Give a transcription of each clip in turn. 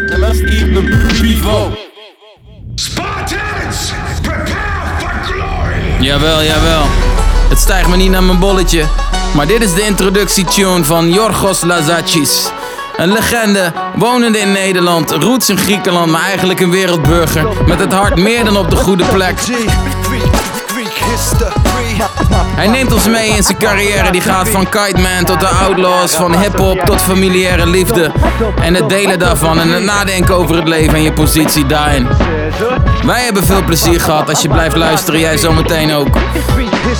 and let's eat them bevo. Spartans, prepare for glory! Jawel, jawel. Het stijgt me niet naar mijn bolletje. Maar dit is de introductietune van Yorgos Lazachis. Een legende, wonende in Nederland, roots in Griekenland, maar eigenlijk een wereldburger. Met het hart meer dan op de goede plek. Hij neemt ons mee in zijn carrière, die gaat van Kite Man tot de Outlaws, van hip-hop tot familiaire liefde. En het delen daarvan en het nadenken over het leven en je positie daarin. Wij hebben veel plezier gehad als je blijft luisteren, jij zometeen ook.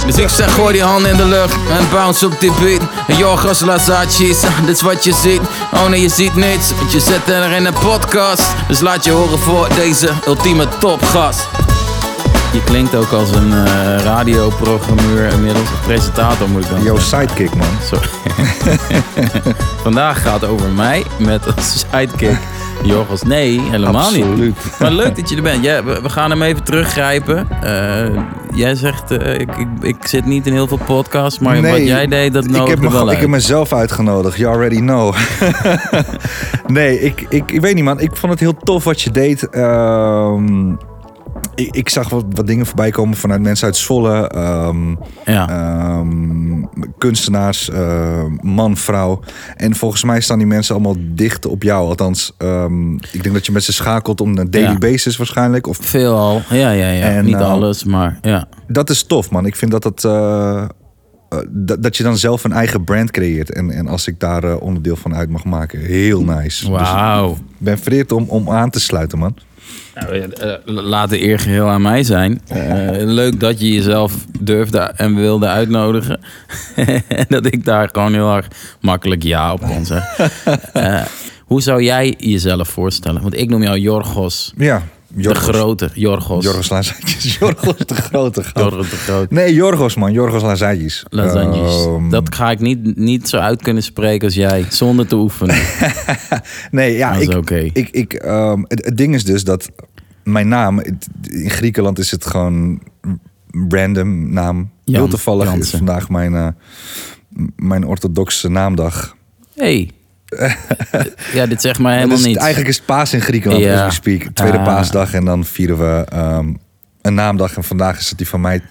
Dus ik zeg gooi die handen in de lucht en bounce op die beat. En Jorgos Lazachis, dit is wat je ziet. Oh nee, je ziet niets, want je zit er in een podcast. Dus laat je horen voor deze ultieme topgast. Je klinkt ook als een eh, radioprogrammeur inmiddels, of presentator moet ik dan Yo, zeggen. sidekick, man. Sorry. Vandaag gaat het over mij met als sidekick Jorgos. Nee, helemaal niet. Absoluut. Maar leuk dat je er bent. Ja, we, we gaan hem even teruggrijpen. Eh, jij zegt, eh, ik, ik, ik zit niet in heel veel podcasts, maar wat jij deed, dat ik nodigde heb, me, wel gewoon- ik heb mezelf uitgenodigd. You already know. nee, ik, ik, ik weet niet, man. Ik vond het heel tof wat je deed. Ehm, ik, ik zag wat, wat dingen voorbij komen vanuit mensen uit Zwolle. ehm, Ja. ehm, kunstenaars, eh, man, vrouw. En volgens mij staan die mensen allemaal dicht op jou. Althans, ehm, ik denk dat je met ze schakelt om een daily Ja. basis waarschijnlijk. Of Veel al. Ja, ja, ja. En, niet alles, maar ja. dat is tof, man. Ik vind dat dat. eh, eh, dat, dat je dan zelf een eigen brand creëert. En, en als ik daar eh, onderdeel van uit mag maken, heel nice. Wauw. Dus ik ben vereerd om, om aan te sluiten, man. Nou, eh, eh, laat de eer geheel aan mij zijn. Eh, leuk dat je jezelf durfde en wilde uitnodigen. en dat ik daar gewoon heel erg makkelijk ja op kon zeggen. Hoe zou jij jezelf voorstellen? Want ik noem jou Jorgos. Ja, De Jorgos. grote Jorgos. Jorgos Lazatjes. Jorgos de grote. Jorgos de grote. Nee, Jorgos, man. Jorgos Lazatjes. Lasagnes. Ehm, dat ga ik niet, niet zo uit kunnen spreken als jij, zonder te oefenen. Nee, ja, ik, oké. ik, ik, ehm, het, het ding is dus dat mijn naam, het- in Griekenland is het gewoon random naam. Jan Heel toevallig is vandaag mijn, eh, mijn orthodoxe naamdag. hey. Ja, dit zegt mij helemaal Dus niet. Eigenlijk is het paas in Griekenland, Ja. as we speak. Tweede Ah. paasdag en dan vieren we ehm, een naamdag. En vandaag is het die van mij.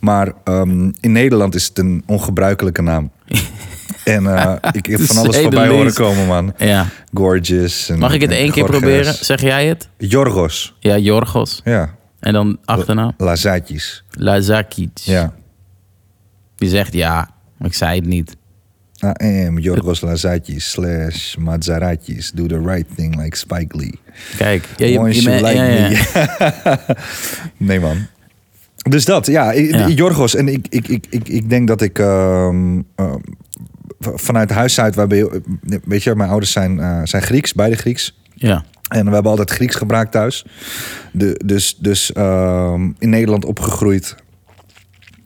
Maar ehm, in Nederland is het een ongebruikelijke naam. en eh, ik heb van alles voorbij horen komen, man. Ja. Gorgeous. En, Mag ik het één keer Gorges. proberen? Zeg jij het? Jorgos. Ja, Jorgos. Ja. En dan achternaam? Lazatjes. Lazakic. Ja. Je zegt ja, maar ik zei het niet. I am Jorgos Lazatjes slash Mazaratjes. Do the right thing like Spike Lee. Kijk, ja, je, Once je like ja, nee, man. Dus dat, ja. Jorgos. En ik, ik, ik, ik, ik denk dat ik v- vanuit huis uit... Waarbij, weet je, mijn ouders zijn, eh, zijn Grieks, beide Grieks. Ja, En we hebben altijd Grieks gebruikt thuis. De, dus dus ehm, in Nederland opgegroeid.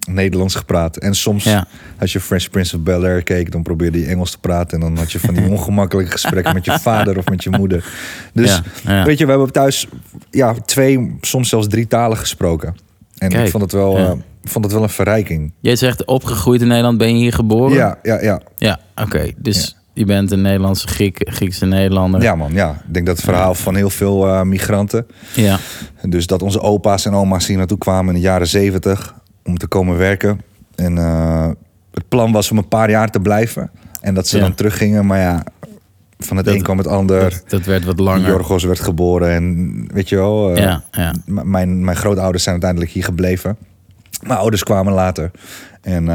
Nederlands gepraat. En soms, Ja. als je Fresh Prince of Bel-Air keek... dan probeerde je Engels te praten. En dan had je van die ongemakkelijke gesprekken... met je vader of met je moeder. Dus Ja, ja. weet je, we hebben thuis ja, twee, soms zelfs drie talen gesproken. En Kijk, ik vond het, wel, eh, vond het wel een verrijking. jij zegt opgegroeid in Nederland, ben je hier geboren? Ja, ja, ja. Ja, oké. Dus je bent een Nederlandse Griek, Griekse Nederlander. Ja, man. Ja. Ik denk dat het verhaal van heel veel eh, migranten... Ja, Dus dat onze opa's en oma's hier naartoe kwamen in de jaren zeventig om te komen werken. En eh, het plan was om een paar jaar te blijven. En dat ze Ja. dan teruggingen. Maar ja, van het Dat- een kwam het ander. dat, dat werd wat langer. Jorgos werd geboren en weet je wel. eh, Ja, Mijn, mijn grootouders zijn uiteindelijk hier gebleven. Mijn ouders kwamen later. En eh,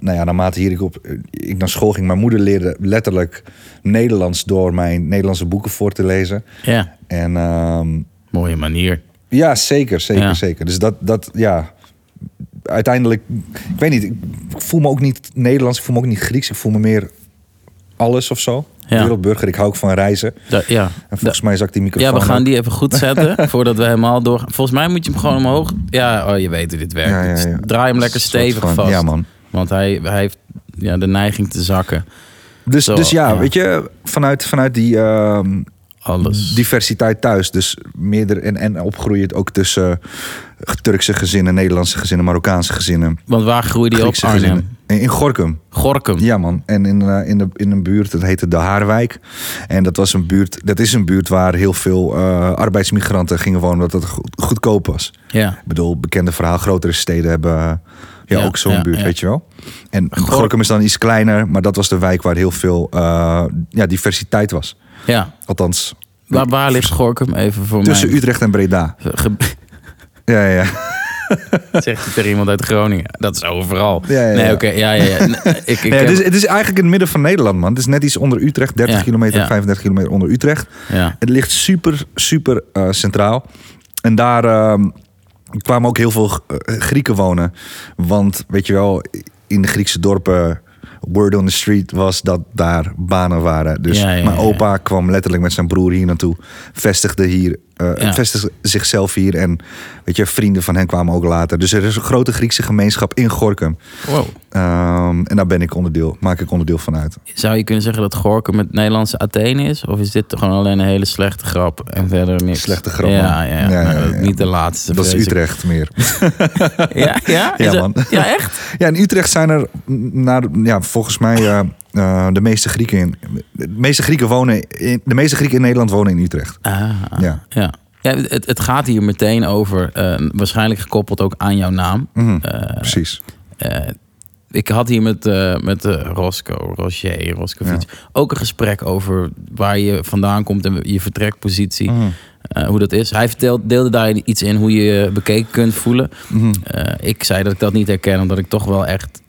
nou ja, naarmate hier ik, op, ik naar school ging, mijn moeder leerde letterlijk Nederlands door mijn Nederlandse boeken voor te lezen. Ja, En ehm, mooie manier. ja, zeker, zeker, Ja. zeker. Dus dat, dat, ja. Uiteindelijk, ik weet niet, ik voel me ook niet Nederlands, ik voel me ook niet Grieks, ik voel me meer alles of zo. Ja. Wereldburger, ik hou ook van reizen. Da- ja. En volgens mij zakt die microfoon. Ja, we gaan ook. die even goed zetten voordat we helemaal door. Volgens mij moet je hem gewoon omhoog. Ja, oh, je weet hoe dit werkt. Ja, ja, Dus ja. Draai hem lekker stevig van- vast. Ja, man. Want hij, hij heeft ja, de neiging te zakken. Dus, Zo, dus ja, ja. weet je, vanuit, vanuit die, ehm, alles. diversiteit thuis. Dus meerdere en, en opgroeien ook tussen eh, Turkse gezinnen, Nederlandse gezinnen, Marokkaanse gezinnen. Want waar groeide je op, Arnhem? gezinnen. In, in Gorkum. Gorkum. Ja, man. En in, eh, in, de, in een buurt, dat heette De Haarwijk. En dat, was een buurt, dat is een buurt waar heel veel eh, arbeidsmigranten gingen wonen, omdat het goed, goedkoop was. Ja. Ik bedoel, bekende verhaal, grotere steden hebben ja, Ja, ook zo'n ja, buurt, ja. weet je wel. En Gor- Gorkum is dan iets kleiner, maar dat was de wijk waar heel veel ja, diversiteit was. Ja. Althans, Waar, waar ligt Gorkum even voor tussen? Utrecht en Breda. Ja, ja, ja. Zegt je tegen iemand uit Groningen. Dat is overal. Ja, ja, Nee, oké. ja, ja, ja. Ik, ik heb- het, is, het is eigenlijk in het midden van Nederland, man. Het is net iets onder Utrecht, 30 Ja, kilometer, ja. 35 kilometer onder Utrecht. ja. Het ligt super, super eh, centraal. En daar ehm, kwamen ook heel veel eh, Grieken wonen. Want, weet je wel, in de Griekse dorpen... Word on the street was dat daar banen waren. Dus Ja, ja, mijn opa kwam letterlijk met zijn broer hier naartoe. Vestigde hier, eh, Ja. zichzelf hier. En weet je, vrienden van hen kwamen ook later. Dus er is een grote Griekse gemeenschap in Gorkum. Wow. Ehm, en daar ben ik onderdeel, maak ik onderdeel van uit. Zou je kunnen zeggen dat Gorkum het Nederlandse Athene is? Of is dit gewoon alleen een hele slechte grap en verder niks? Slechte grap, Ja, ja, ja. Niet de laatste. Dat is. Utrecht meer. Ja, ja? Ja, man. Ja, echt? Ja, in Utrecht zijn er naar, ja, volgens mij eh, eh, de meeste Grieken in. De meeste Grieken wonen in, de meeste Grieken in Nederland wonen in Utrecht. Ah, Ja. ja. ja het, het gaat hier meteen over, eh, waarschijnlijk gekoppeld ook aan jouw naam. Mhm, Eh, Precies. eh, ik had hier met, met Rosco, Roger, Roscovic, ook een gesprek over waar je vandaan komt en je vertrekpositie. Mhm. hoe dat is. Hij vertelde, deelde daar iets in hoe je je bekeken kunt voelen. Mhm. Ik zei dat ik dat niet herken, omdat ik toch wel echt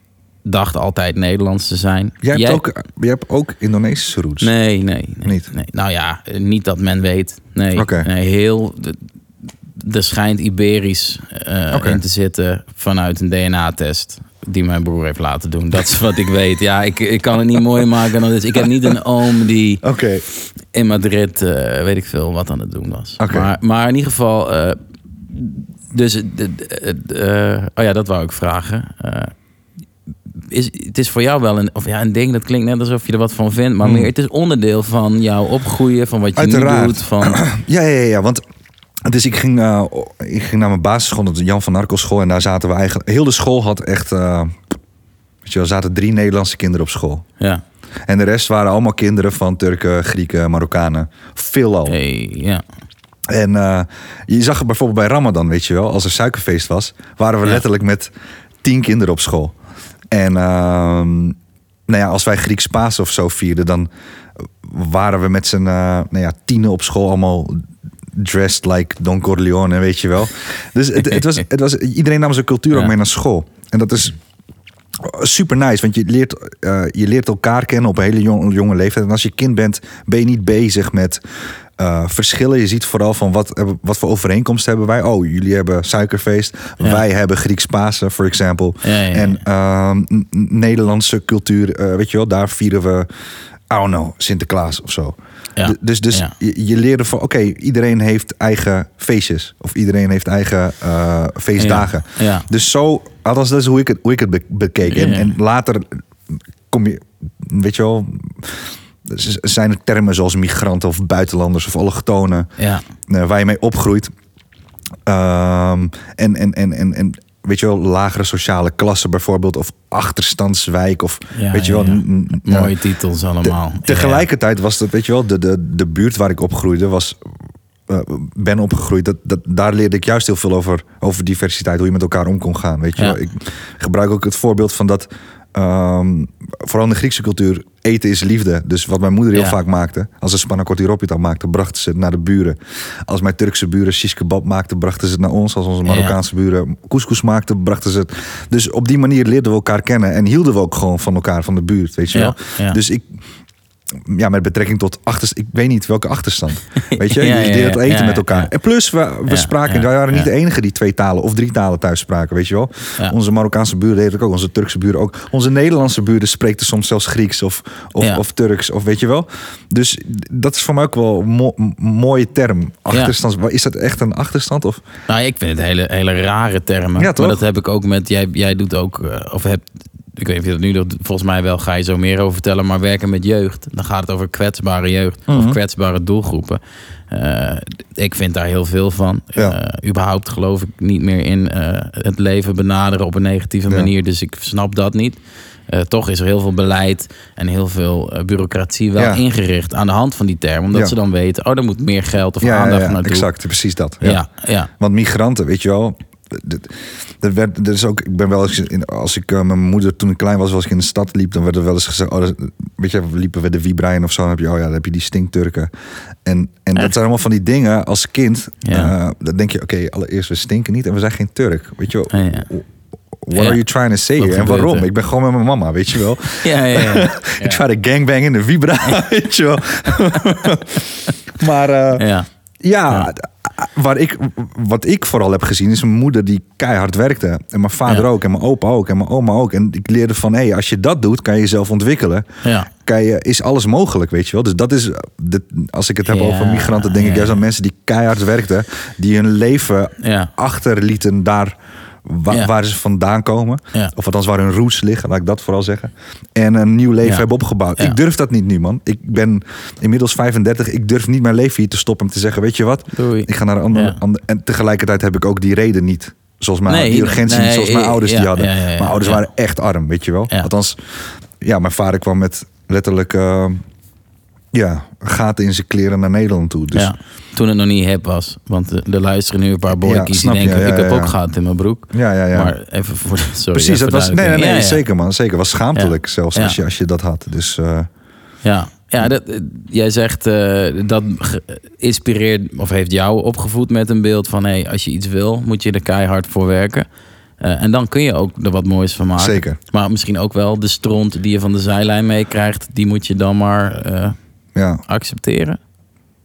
dacht altijd Nederlands te zijn. Jij hebt, ook, jij hebt ook Indonesische roots. Nee, nee, nee. Niet? nee. Nou ja, niet dat men weet. Nee, Oké. nee heel. Er schijnt Iberisch eh, in te zitten vanuit een DNA-test. Die mijn broer heeft laten doen. Dat is wat ik weet. Ja, ik, ik kan het niet mooier maken dan dit. Ik heb niet een oom die Oké. in Madrid, eh, weet ik veel, wat aan het doen was. Oké. Maar, maar in ieder geval, eh, dus, eh, oh ja, dat wou ik vragen. Is, het is voor jou wel een, of ja, een ding, dat klinkt net alsof je er wat van vindt, maar Hmm. meer, het is onderdeel van jouw opgroeien, van wat je nu doet. Van, Ja, ja, ja, ja, want dus ik ging, eh, ik ging naar mijn basisschool, de Jan van Arkel school. En daar zaten we eigenlijk... Heel de school had echt... eh, weet je wel, zaten drie Nederlandse kinderen op school. ja, En de rest waren allemaal kinderen van Turken, Grieken, Marokkanen. Veelal. hey, ja. En eh, je zag het bijvoorbeeld bij Ramadan, weet je wel, als er suikerfeest was, waren we Ja. letterlijk met tien kinderen op school. En ehm, nou ja, als wij Grieks Paas of zo vierden, dan waren we met z'n eh, nou ja, tienen op school allemaal dressed like Don Corleone, weet je wel. Dus het, het was, het was, iedereen nam zijn cultuur ook mee naar school. En dat is super nice, want je leert, eh, je leert elkaar kennen op een hele jong- jonge leeftijd. En als je kind bent, ben je niet bezig met eh, verschillen. Je ziet vooral van wat, hebben- wat voor overeenkomsten hebben wij. Oh, jullie hebben suikerfeest. Ja. Wij hebben Grieks Pasen, for example. Ja, ja, ja. En ehm, Nederlandse cultuur, eh, weet je wel, daar vieren we, I don't know, Sinterklaas of zo. Dus, dus je, je leerde van, oké, iedereen heeft eigen feestjes. Of iedereen heeft eigen eh, feestdagen. Dus zo, althans, dat is hoe ik het, hoe ik het be- bekeek. En, later kom je, weet je wel, zijn er termen zoals migranten of buitenlanders of allochtonen Ja, eh, waar je mee opgroeit. Ehm, en, en, en, en, en weet je wel, lagere sociale klasse bijvoorbeeld, of achterstandswijk, of ja, weet je wel. ja. mooie nou, titels allemaal. te- tegelijkertijd was dat, weet je wel, de, de, de buurt waar ik opgroeide was. eh, ben opgegroeid, dat, dat, daar leerde ik juist heel veel over, over diversiteit, hoe je met elkaar om kon gaan. Weet je wel? Ik gebruik ook het voorbeeld van dat, ehm, vooral in de Griekse cultuur, eten is liefde. Dus wat mijn moeder heel Ja. vaak maakte, als ze spanakot hieropita maakte, brachten ze het naar de buren. Als mijn Turkse buren shish kebab maakten, brachten ze het naar ons. Als onze. Marokkaanse buren couscous maakten, brachten ze het. Dus op die manier leerden we elkaar kennen en hielden we ook gewoon van elkaar, van de buurt, weet je wel. Dus ik, ja, met betrekking tot achterstand, ik weet niet welke achterstand. Weet je, je ja, het eten met elkaar. En plus, we, we spraken, wij waren niet de enige die twee talen of drie talen thuis spraken, weet je wel. Onze Marokkaanse buren deden het ook, onze Turkse buren ook. Onze Nederlandse buren spreken soms zelfs Grieks of, of, of Turks, of weet je wel. Dus dat is voor mij ook wel een mo- mooie term. Achterstand, is dat echt een achterstand? Of? Nou, ik vind het hele, hele rare termen. Ja, toch? Maar dat heb ik ook met, jij, jij doet ook, eh, of hebt ik weet niet of je dat nu doet, volgens mij wel ga je zo meer over vertellen, maar werken met jeugd, dan gaat het over kwetsbare jeugd Mhm. of kwetsbare doelgroepen. Eh, ik vind daar heel veel van. Ja. Eh, überhaupt geloof ik niet meer in eh, het leven benaderen op een negatieve Ja. manier, dus ik snap dat niet. Toch is er heel veel beleid en heel veel bureaucratie wel Ja. ingericht aan de hand van die term. Omdat ze dan weten, oh, er moet meer geld of aandacht ja, naartoe. exact, precies dat. Ja, ja. Want migranten, weet je wel. D- Er werd, er is ook, ik ben wel eens in, als ik eh, mijn moeder toen ik klein was, als ik in de stad liep, dan werd er wel eens gezegd, oh, dat- weet je, we liepen we de Wiebrijn of zo, dan heb je, oh ja, dan heb je die stinkturken. En, en dat zijn allemaal van die dingen als kind. Ja. eh, dan denk je, oké, allereerst we stinken niet en we zijn geen Turk, weet je wel. Ja. What Ja. are you trying to say Wat here? En waarom? er? Ik ben gewoon met mijn mama, weet je wel. Ja, ja, ja. Ik try to gangbang in de Vibra, weet je wel. maar eh, ja. Waar ik, wat ik vooral heb gezien is een moeder die keihard werkte. En mijn vader Ja. ook, en mijn opa ook, en mijn oma ook. En ik leerde van, hé, als je dat doet, kan je jezelf ontwikkelen. ja. Kan je, is alles mogelijk, weet je wel. Dus dat is, de, als ik het heb Ja, over migranten, denk ik juist aan mensen die keihard werkten. Die hun leven achterlieten daar wa- Ja. waar ze vandaan komen. Ja. Of althans waar hun roots liggen, laat ik dat vooral zeggen. En een nieuw leven hebben opgebouwd. Ik durf dat niet nu, man. Ik ben inmiddels 35. Ik durf niet mijn leven hier te stoppen en te zeggen, weet je wat? Doei. Ik ga naar een andere, ander- En tegelijkertijd heb ik ook die reden niet. Zoals mijn Nee, die urgentie nee, niet, zoals mijn ouders die hadden. mijn ouders waren echt arm, weet je wel. Althans, ja, mijn vader kwam met letterlijk eh, ja, gaten in zijn kleren naar Nederland toe. Dus ja. Toen het nog niet hip was. Want er er luisteren nu een paar boykies die denken... ja, ik heb ook gaten in mijn broek. ja, ja, ja. Maar even voor... Sorry, Precies, dat was. Nee, nee, nee, zeker man. Zeker. was schaamtelijk zelfs als, je, als je dat had. Dus eh, Ja, ja dat, eh, jij zegt eh, dat inspireert of heeft jou opgevoed met een beeld van... Hey, als je iets wil, moet je er keihard voor werken. En dan kun je ook er wat moois van maken. Zeker. Maar misschien ook wel de stront die je van de zijlijn meekrijgt... die moet je dan maar ja. accepteren.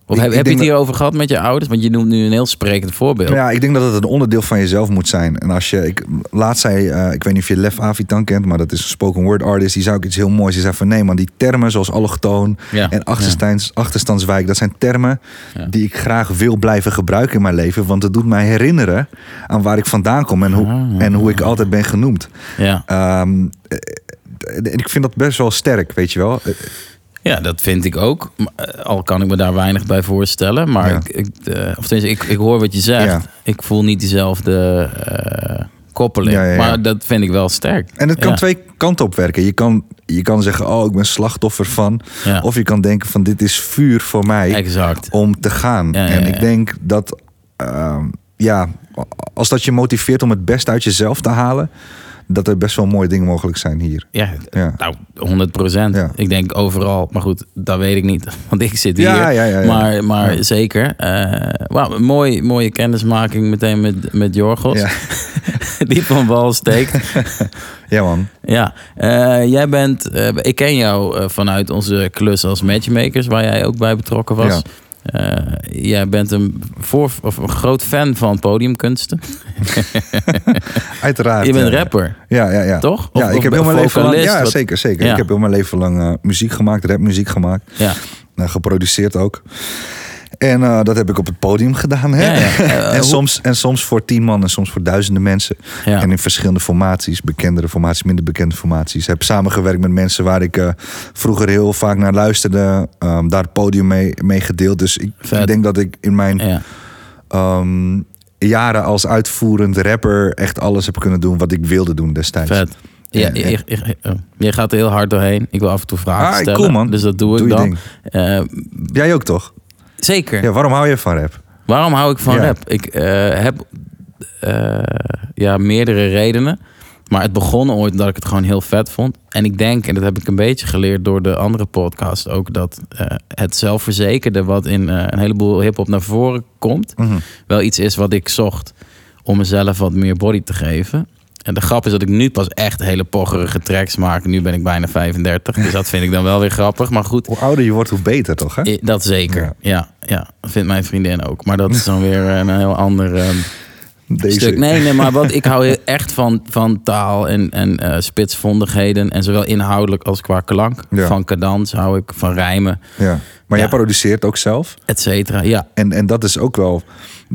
Of Ik- heb, ik heb je het hierover gehad met je ouders? Want je noemt nu een heel sprekend voorbeeld. Ja, ik denk dat het een onderdeel van jezelf moet zijn. En als je, ik, laatst zei, eh, ik weet niet of je Lef Avitan kent, maar dat is een spoken word artist. Die zei ook iets heel moois. Die zei van nee man, die termen zoals allochtoon Ja. en achterstands, achterstandswijk, dat zijn termen Ja. die ik graag wil blijven gebruiken in mijn leven. Want het doet mij herinneren aan waar ik vandaan kom en hoe, Ah. en hoe ik altijd ben genoemd. Ja. En ik vind dat best wel sterk, weet je wel. Ja, dat vind ik ook. Eh, Al kan ik me daar weinig bij voorstellen. Maar Ja. ik, ik, eh, of tenminste, ik, ik hoor wat je zegt. Ja. Ik voel niet diezelfde eh, koppeling. Ja. Maar dat vind ik wel sterk. En het kan twee kanten op werken. Je kan, je kan zeggen, oh, ik ben slachtoffer van. Of je kan denken van, dit is vuur voor mij Exact. om te gaan. En ik denk dat, ehm, ja, als dat je motiveert om het best uit jezelf te halen, dat er best wel mooie dingen mogelijk zijn hier. Ja, Ja. nou, 100 procent. Ja. Ik denk overal. Maar goed, dat weet ik niet. Want ik zit hier. Ja, ja, ja, ja. Maar, maar zeker. eh wauw, een mooi, mooie kennismaking meteen met, met Jorgos. Die van wal steekt. ja man. Ja, eh, jij bent, eh, ik ken jou eh, vanuit onze klus als matchmakers, waar jij ook bij betrokken was. Eh, jij bent een, voor, of een groot fan van podiumkunsten. Uiteraard. je bent ja. rapper, Ja, ja, ja. toch? Ja, ik heb heel mijn leven lang, ja, wat- zeker, zeker. Ja. Ik heb heel mijn leven lang eh, muziek gemaakt, rapmuziek gemaakt. Ja. Nou, geproduceerd ook. En eh, dat heb ik op het podium gedaan. Hè? Ja, ja. Eh, en, soms, en soms voor tien man en soms voor duizenden mensen. Ja. En in verschillende formaties. Bekendere formaties, minder bekende formaties. Heb samengewerkt met mensen waar ik eh, vroeger heel vaak naar luisterde. Ehm, daar het podium mee, mee gedeeld. Dus ik, denk dat ik in mijn ehm, jaren als uitvoerend rapper... echt alles heb kunnen doen wat ik wilde doen destijds. Vet. Ja, je, gaat er heel hard doorheen. Ik wil af en toe vragen Ah, stellen. cool, man. Dus dat doe, Doe ik dan. Jij ook toch? Zeker. Ja, waarom hou je van rap? Waarom hou ik van Ja. rap? Ik eh, heb eh, ja, meerdere redenen. Maar het begon ooit omdat ik het gewoon heel vet vond. En ik denk, en dat heb ik een beetje geleerd door de andere podcast ook, dat eh, het zelfverzekerde wat in een heleboel hip-hop naar voren komt, Mhm. wel iets is wat ik zocht om mezelf wat meer body te geven. En de grap is dat ik nu pas echt hele poggerige tracks maak. Nu ben ik bijna 35, dus dat vind ik dan wel weer grappig. Maar goed, Hoe ouder je wordt, hoe beter toch? Hè? Dat zeker. Ja. Ja. Ja, vindt mijn vriendin ook. Maar dat is dan weer een heel ander ehm, Deze- stuk. Nee, nee, maar wat ik hou echt van, van taal en, en eh, spitsvondigheden. En zowel inhoudelijk als qua klank. Ja. Van cadans hou ik, van rijmen, Ja. Maar Ja. jij produceert ook zelf. et cetera. Ja, En, en dat is ook wel.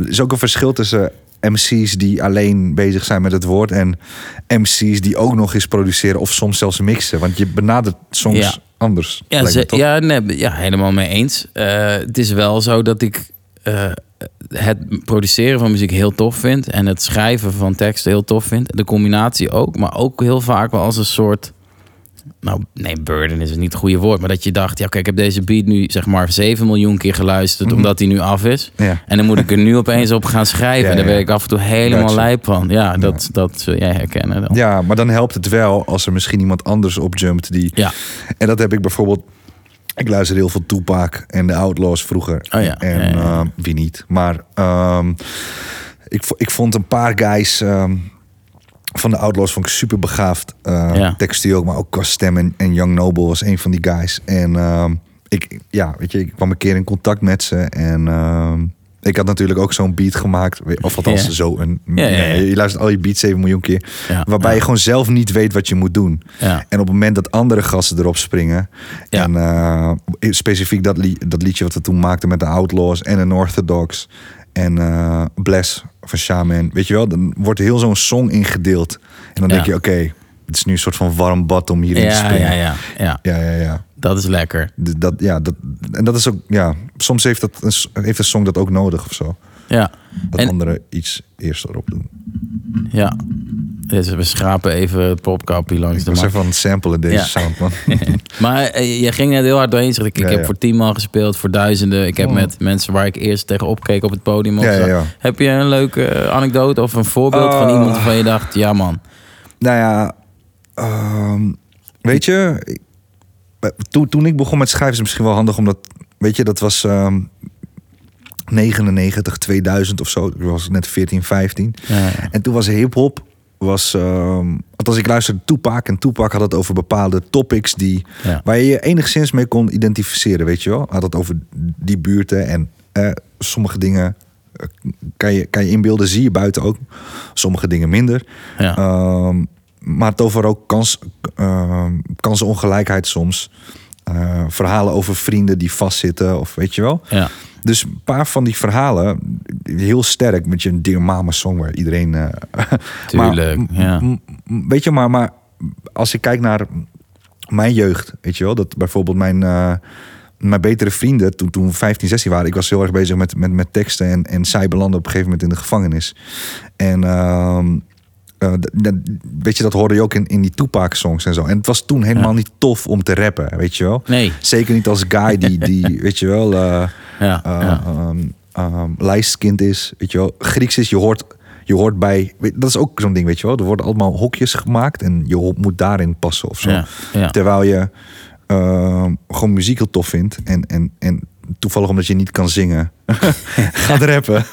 Er is ook een verschil tussen MC's die alleen bezig zijn met het woord en MC's die ook nog eens produceren of soms zelfs mixen. Want je benadert Ja. anders. Ja, ze- ja, nee, ja, helemaal mee eens. Eh, het is wel zo dat ik eh, het produceren van muziek heel tof vind. En het schrijven van teksten heel tof vind. De combinatie ook. Maar ook heel vaak wel als een soort... Nou, nee, burden is niet het goede woord. Maar dat je dacht, ja, kijk, ik heb deze beat nu zeg maar 7 miljoen keer geluisterd. Omdat die nu af is. Mhm. Ja. En dan moet ik er nu opeens op gaan schrijven. Ja, en daar ben ik af en toe helemaal lijp van. Ja, dat, dat zul jij herkennen dan. Ja, maar dan helpt het wel als er misschien iemand anders opjumpt die. Ja. En dat heb ik bijvoorbeeld. Ik luister heel veel Tupac en de Outlaws vroeger. Oh ja, En ja, ja, ja. eh, wie niet. Maar ehm, ik, ik vond een paar guys ehm, van de Outlaws vond ik super begaafd. Eh Ja. Textueel ook, maar ook qua stem. En, en Young Noble was een van die guys. En ehm, ik, ja, weet je, ik kwam een keer in contact met ze. En ehm, ik had natuurlijk ook zo'n beat gemaakt. Of althans, Ja. zo een. Ja. Je luistert al je beats 7 miljoen keer. Waarbij je gewoon zelf niet weet wat je moet doen. En op het moment dat andere gasten erop springen. En eh, specifiek dat, li- dat liedje wat we toen maakten met de Outlaws en de Orthodox. En eh, Bless van Shaman. Weet je wel, dan wordt heel zo'n song ingedeeld. En dan Ja. denk je, oké, het is nu een soort van warm bad om hierin te springen. ja, ja, ja. ja, ja, ja. Dat is lekker. Dat, ja, dat, en dat is ook, ja, soms heeft, dat een, heeft een song dat ook nodig of zo. Ja. Dat En- anderen iets eerst erop doen. Ja. Dus we schrapen even het popkapje langs Ik de even aan het samplen deze Ja. sound, man. Maar eh, je ging net heel hard doorheen. Zeg, ik, ik Ja, heb voor tien man gespeeld, voor duizenden. Ik heb Oh. met mensen waar ik eerst tegenop keek op het podium. Heb je een leuke eh, anekdote of een voorbeeld van Ah. iemand waarvan je dacht... Ja man, Nou ja, ehm, weet je, toen, toen ik begon met schrijven is het misschien wel handig omdat, weet je, dat was ehm 99, 2000 of zo. Ik was net 14, 15. Ja, ja. En toen was hip-hop, was, althans ik luisterde Tupac en Tupac had het over bepaalde topics die, Ja. waar je je enigszins mee kon identificeren, weet je wel. Had het over die buurten en eh, sommige dingen eh, kan je, kan je inbeelden, zie je buiten ook. Sommige dingen minder. Ja. Ehm, maar het over ook kans, ehm, kansenongelijkheid soms. Eh, verhalen over vrienden die vastzitten of weet je wel. ja. Dus een paar van die verhalen, heel sterk met je Dear Mama song waar iedereen... eh, Tuurlijk, maar, ja. Weet je, maar, maar als ik kijk naar mijn jeugd, weet je wel, dat bijvoorbeeld mijn, eh, mijn betere vrienden toen, toen we 15, 16 waren, ik was heel erg bezig met, met, met teksten en, en zij belanden op een gegeven moment in de gevangenis. En ehm, eh, weet je, dat hoorde je ook in, in die Tupac-songs en zo. En het was toen helemaal Ja. niet tof om te rappen, weet je wel. Nee. Zeker niet als guy die, die weet je wel, eh, Ja, eh, ja. ehm, ehm, lijstkind is, weet je wel. Grieks is, je hoort, je hoort bij, dat is ook zo'n ding, weet je wel. Er worden allemaal hokjes gemaakt en je moet daarin passen of zo. Terwijl je ehm, gewoon muziek heel tof vindt en, en, en toevallig omdat je niet kan zingen, gaat rappen.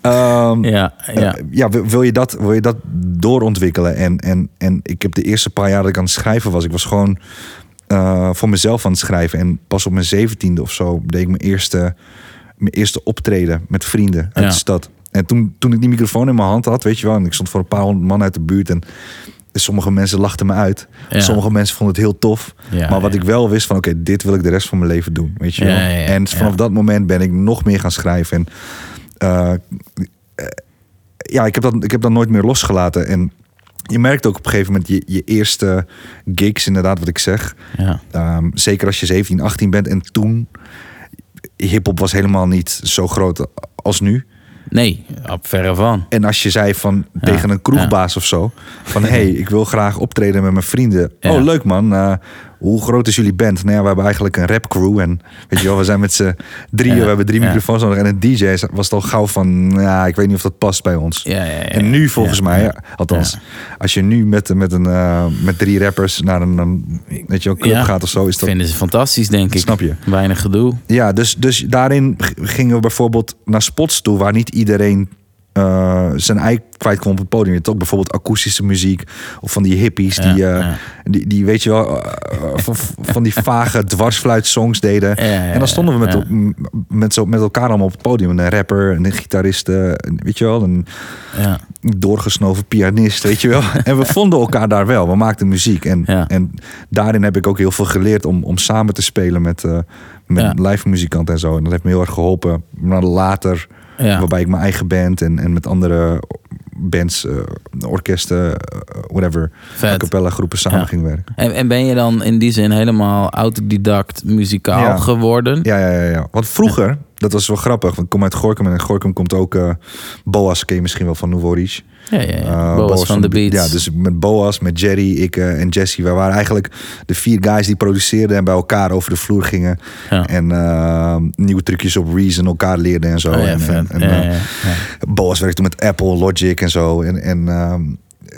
Ehm, Ja, ja. eh, ja, wil, je dat, wil je dat doorontwikkelen? En, en, en ik heb de eerste paar jaar dat ik aan het schrijven was, ik was gewoon eh, voor mezelf aan het schrijven. En pas op mijn zeventiende of zo deed ik mijn eerste, mijn eerste optreden met vrienden uit Ja. de stad. En toen, toen ik die microfoon in mijn hand had, weet je wel, en ik stond voor een paar honderd man uit de buurt en sommige mensen lachten me uit. Ja. Sommige mensen vonden het heel tof. Ja, maar wat ja. ik wel wist van, oké, dit wil ik de rest van mijn leven doen, weet je wel. En vanaf dat moment ben ik nog meer gaan schrijven. En eh, ja, ik heb, dat, ik heb dat nooit meer losgelaten. En je merkt ook op een gegeven moment je, je eerste gigs, inderdaad, wat ik zeg. ja. Ehm, zeker als je 17, 18 bent. En toen, hip-hop was helemaal niet zo groot als nu. Nee, op verre van. En als je zei van Ja, tegen een kroegbaas of zo: van hé, hey, ik wil graag optreden met mijn vrienden. Ja. Oh, leuk man. Eh, hoe groot is jullie band? Nou ja, we hebben eigenlijk een rapcrew. En weet je wel, we zijn met z'n drieën. Ja, We hebben drie ja. microfoons nodig. En een DJ was het al gauw van, ja, ik weet niet of dat past bij ons. Ja, ja, ja, En nu volgens mij, ja. althans, als je nu met, met, een, eh, met drie rappers naar een, een weet je wel, club gaat of zo, is dat Vinden ze fantastisch, denk ik. Snap je. Weinig gedoe. ja, dus, dus daarin gingen we bijvoorbeeld naar spots toe waar niet iedereen eh, zijn ei kwijt kon op het podium. Ook bijvoorbeeld akoestische muziek of van die hippies Ja, die, eh, ja. die, die, weet je wel, eh, van, van die vage dwarsfluitsongs deden. Ja, en dan stonden we met, met, zo, met elkaar allemaal op het podium. Een rapper, een gitarist, een- weet je wel, een Ja. doorgesnoven pianist, weet je wel. En we vonden elkaar daar wel. We maakten muziek. En, en daarin heb ik ook heel veel geleerd om, om samen te spelen met, met live muzikanten en zo. En dat heeft me heel erg geholpen. Maar later Ja. Waarbij ik mijn eigen band en, en met andere bands, eh, orkesten, eh, whatever, Vet. a cappella groepen samen Ja. ging werken. En, en ben je dan in die zin helemaal autodidact muzikaal Ja. geworden? Ja, ja, ja, ja. Want vroeger, dat was wel grappig, want ik kom uit Gorkum en in Gorkum komt ook eh, Boas, ken je misschien wel van Nouveau Riche. Ja, ja, ja. Uh, Boas van de Beats. Ja, dus met Boas, met Jerry, ik eh, en Jesse. Wij waren eigenlijk de vier guys die produceerden en bij elkaar over de vloer gingen. Ja. En eh, nieuwe trucjes op Reason elkaar leerden en zo. Oh en, en, eh. Boas werkte met Apple, Logic en zo. En, en ehm,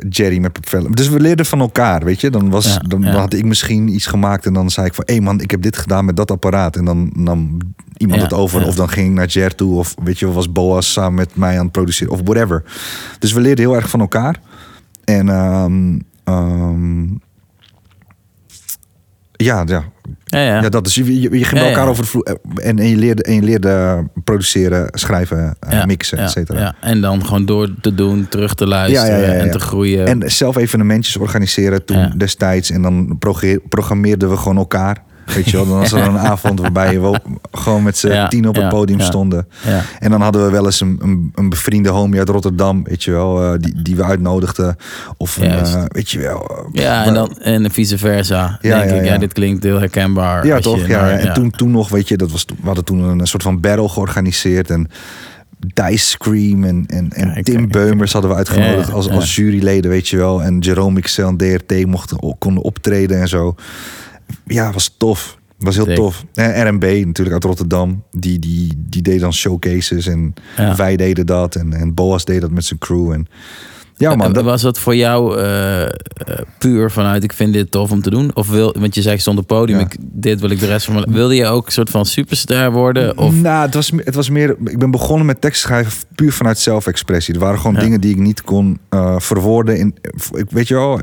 Jerry met Propel. Dus we leerden van elkaar, weet je. Dan, was, Ja, dan, ja. had ik misschien iets gemaakt en dan zei ik van... hé hey man, ik heb dit gedaan met dat apparaat. En dan nam iemand Ja, het over. Of dan ging ik naar Jer toe. Of weet je, was Boas samen met mij aan het produceren. Of whatever. Dus we leerden heel erg van elkaar. En ehm, ehm, ja, ja, Ja, ja. ja, dat is. Je, je, je ging bij elkaar over de vloer. En, en, je leerde, en je leerde produceren, schrijven, eh, mixen, et cetera. ja. En dan gewoon door te doen, terug te luisteren en te groeien. En zelf evenementjes organiseren toen destijds. En dan programmeerden we gewoon elkaar. Weet je wel, dan was er een avond waarbij we gewoon met z'n Ja, tien op het podium ja. stonden. ja. En dan hadden we wel eens een, een, een bevriende homie uit Rotterdam, weet je wel, eh, die, die we uitnodigden. Of een, eh, weet je wel. eh, Ja, en, dan, en vice versa. Ja, denk ja, ik, ja. ja, dit klinkt heel herkenbaar. Ja, als toch? je ja, en Toen, toen nog, weet je, dat was, we hadden toen een soort van battle georganiseerd. En Dice Scream en, en, en Tim. Beumers hadden we uitgenodigd Ja, als, ja. als juryleden, weet je wel. En Jerome XL en DRT mochten, konden optreden en zo. Ja, was tof. Was heel tof. En RMB natuurlijk uit Rotterdam. Die, die, die deed dan showcases en Ja. wij deden dat. En, en Boas deed dat met zijn crew. En, ja man, En dat, Was dat voor jou eh, eh, puur vanuit ik vind dit tof om te doen? Of wil, want je zei ik stond op het podium, Ja. ik, dit wil ik de rest van mijn Wilde je ook een soort van superster worden? Of, Nou, het was, het was meer. Ik ben begonnen met tekst schrijven puur vanuit zelfexpressie. Er waren gewoon Ja. dingen die ik niet kon eh, verwoorden. In, ik weet je wel,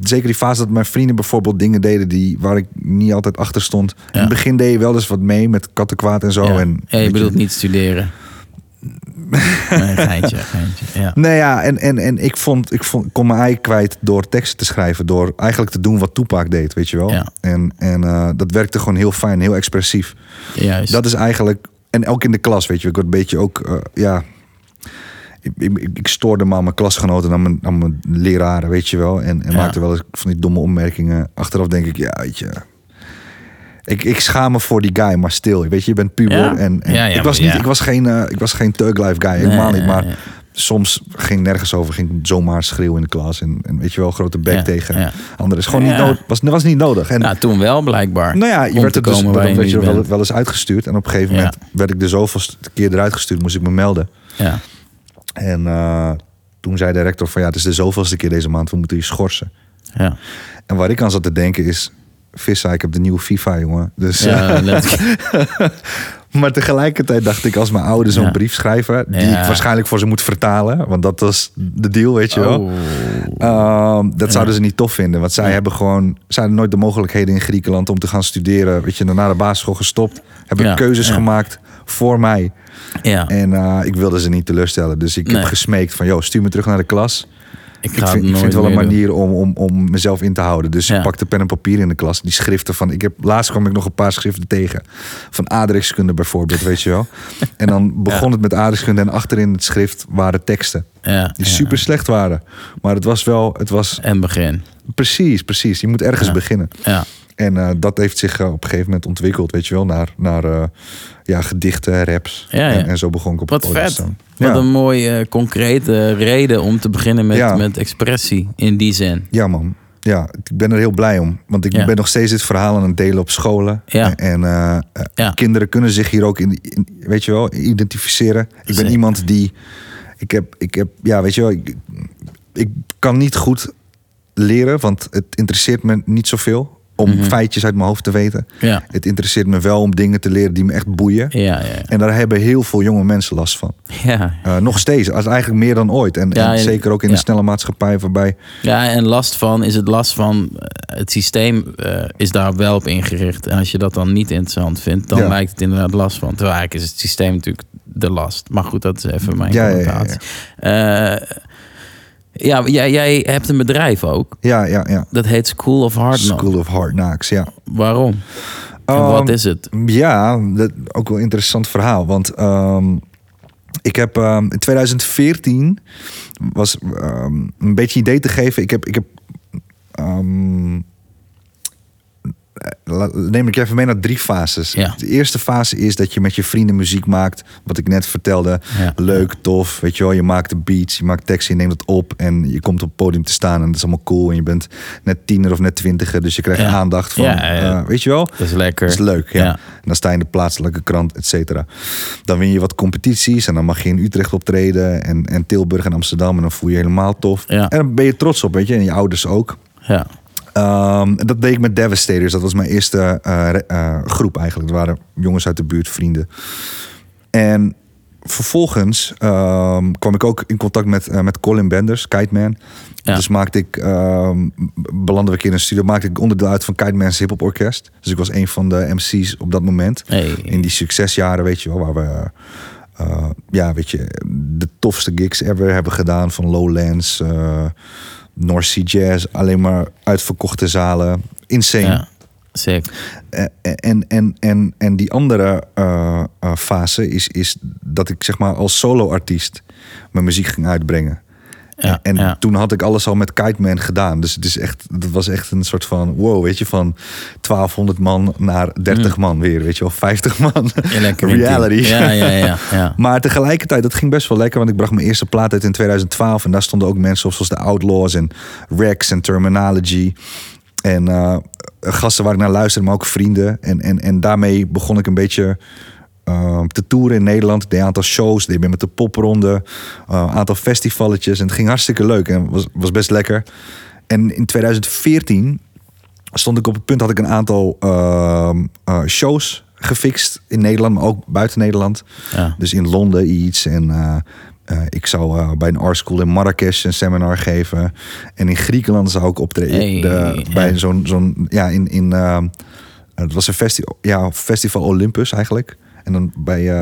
zeker die fase dat mijn vrienden bijvoorbeeld dingen deden die, waar ik niet altijd achter stond. In het begin deed je wel eens wat mee met kattenkwaad en zo. En, je bedoelt niet studeren. Nee, geintje, geintje. Ja. Nee, ja, en, en, en ik, vond, ik, vond, kon mijn ei kwijt door teksten te schrijven. Door eigenlijk te doen wat Toepak deed, weet je wel. Ja. En, en eh, dat werkte gewoon heel fijn, heel expressief. Juist. Dat is eigenlijk. En ook in de klas, weet je, ik word een beetje ook. eh, ja. Ik, ik, ik stoorde me aan mijn klasgenoten en aan mijn, aan mijn leraren, weet je wel. En, en Ja. maakte wel eens van die domme opmerkingen. Achteraf denk ik, ja, weet je. Ik, ik schaam me voor die guy, maar stil. Weet je, je bent puber. Ja? En, en Ja, ja, ik, was niet, ik was geen, eh, ik was geen thug life guy, helemaal Nee, niet. Maar soms ging nergens over, ging zomaar schreeuwen in de klas. En, en weet je wel, grote bek tegen anderen. Is gewoon niet nodig. Was, was niet nodig. En, Nou, toen wel blijkbaar. nou ja, je werd er dus, dan je werd je nu wel, wel eens uitgestuurd. En op een gegeven moment werd ik de zoveelste keer eruit gestuurd. Moest ik me melden. Ja. En eh, toen zei de rector van ja, het is de zoveelste keer deze maand. We moeten je schorsen. Ja. En waar ik aan zat te denken is... Vissa, ik heb de nieuwe FIFA, jongen. Dus, Ja, letterlijk. maar tegelijkertijd dacht ik, als mijn ouders zo'n Ja. brief schrijven... die Ja. ik waarschijnlijk voor ze moet vertalen... want dat was de deal, weet je wel. Oh. Ehm, dat zouden ze niet tof vinden. Want zij hebben gewoon... Zij hadden nooit de mogelijkheden in Griekenland om te gaan studeren. Weet je, na de basisschool gestopt. Hebben keuzes gemaakt voor mij. Ja, En eh, ik wilde ze niet teleurstellen. Dus ik Nee. heb gesmeekt van... joh, stuur me terug naar de klas. Ik vind, ik wel een manier om, om, om mezelf in te houden. Dus Ja. ik pakte pen en papier in de klas. Die schriften van... Ik heb, laatst kwam ik nog een paar schriften tegen. Van aardrijkskunde bijvoorbeeld, weet je wel. En dan begon Ja. het met aardrijkskunde. En achterin het schrift waren teksten. Ja, Die super slecht waren. Maar het was wel... Het was En begin. precies, precies. Je moet ergens beginnen. Ja. En eh, dat heeft zich eh, op een gegeven moment ontwikkeld, weet je wel. Naar, naar eh, ja, gedichten, raps. Ja, ja. En, en zo begon ik op Wat het podium vet. staan. Wat Ja. een mooie, concrete reden om te beginnen met, met expressie in die zin. Ja, man. Ja, ik ben er heel blij om. Want ik ben nog steeds dit verhaal aan het delen op scholen. Ja. En Ja. kinderen kunnen zich hier ook in, in- weet je wel, identificeren. Ik ben Zeker. iemand die. Ik heb, ik heb, ja, weet je wel, ik, ik kan niet goed leren, want het interesseert me niet zoveel om Mhm. feitjes uit mijn hoofd te weten. Ja. Het interesseert me wel om dingen te leren die me echt boeien. Ja, ja, En daar hebben heel veel jonge mensen last van. ja. Eh, nog steeds, als eigenlijk meer dan ooit. En, zeker ook in de snelle maatschappij waarbij Ja, en last van is het last van eh, het systeem eh, is daar wel op ingericht. En als je dat dan niet interessant vindt, dan lijkt het inderdaad last van. Terwijl eigenlijk is het systeem natuurlijk de last. Maar goed, dat is even mijn Ja, ja, ja, jij, jij hebt een bedrijf ook. Ja, ja, ja. Dat heet School of Hard Knocks. School of Hard Knocks, ja. Waarom? En Ehm, wat is het? Ja, dat ook wel een interessant verhaal. Want ehm, Ik heb ehm, in 2014 was ehm, een beetje idee te geven. Ik heb, ik heb ehm, neem ik even mee naar drie fases. Ja. De eerste fase is dat je met je vrienden muziek maakt. Wat ik net vertelde. Ja. Leuk, tof. Weet je wel, je maakt de beats, je maakt teksten, je neemt het op. En je komt op het podium te staan. En dat is allemaal cool. En je bent net tiener of net twintiger. Dus je krijgt Ja. aandacht van, eh, weet je wel. Dat is lekker. Dat is leuk, ja. En dan sta je in de plaatselijke krant, et cetera. Dan win je wat competities en dan mag je in Utrecht optreden en, en Tilburg en Amsterdam. En dan voel je je helemaal tof. Ja. En dan ben je trots op, weet je. En je ouders ook. Ja. Ehm, dat deed ik met Devastators. Dat was mijn eerste eh, eh, groep eigenlijk. Dat waren jongens uit de buurt, vrienden. En vervolgens ehm, kwam ik ook in contact met, eh, met Colin Benders, Kite Man. Ja. Dus maakte ik, ehm belandde keer in een studio, maakte ik onderdeel uit van Kite Man's Hip Hop Orkest. Dus ik was een van de MC's op dat moment. Hey. In die succesjaren, weet je wel, waar we ja, weet je, de tofste gigs ever hebben gedaan. Van Lowlands, North Sea Jazz, alleen maar uitverkochte zalen. Insane. Ja. Sick. Eh, En, en, en, en die andere eh, eh, fase is, is dat ik zeg maar als solo-artiest mijn muziek ging uitbrengen. Ja, en ja. toen had ik alles al met Kite Man gedaan. Dus het is echt, dat was echt een soort van wow, weet je, van 1200 man naar 30 man weer, weet je wel, 50 man. Mm. Reality. Ja, ja, ja, ja. Maar tegelijkertijd, dat ging best wel lekker. Want ik bracht mijn eerste plaat uit in 2012. En daar stonden ook mensen op zoals de Outlaws en Rex en Terminology. En eh, gasten waar ik naar luisterde, maar ook vrienden. En, en, en daarmee begon ik een beetje eh, te toeren in Nederland. Deed een aantal shows, deed mee met de popronde. eh, Een aantal festivalletjes. En het ging hartstikke leuk en was, was best lekker. En in 2014 stond ik op het punt, had ik een aantal ehm, eh, shows gefixt in Nederland, maar ook buiten Nederland. Ja. Dus in Londen iets. En eh, ik zou bij een art school in Marrakesh een seminar geven. En in Griekenland zou ik optreden. Hey, de, ja. Bij zo'n, zo'n ja, in, in eh, het was een festival, ja, festival Olympus eigenlijk. En dan bij,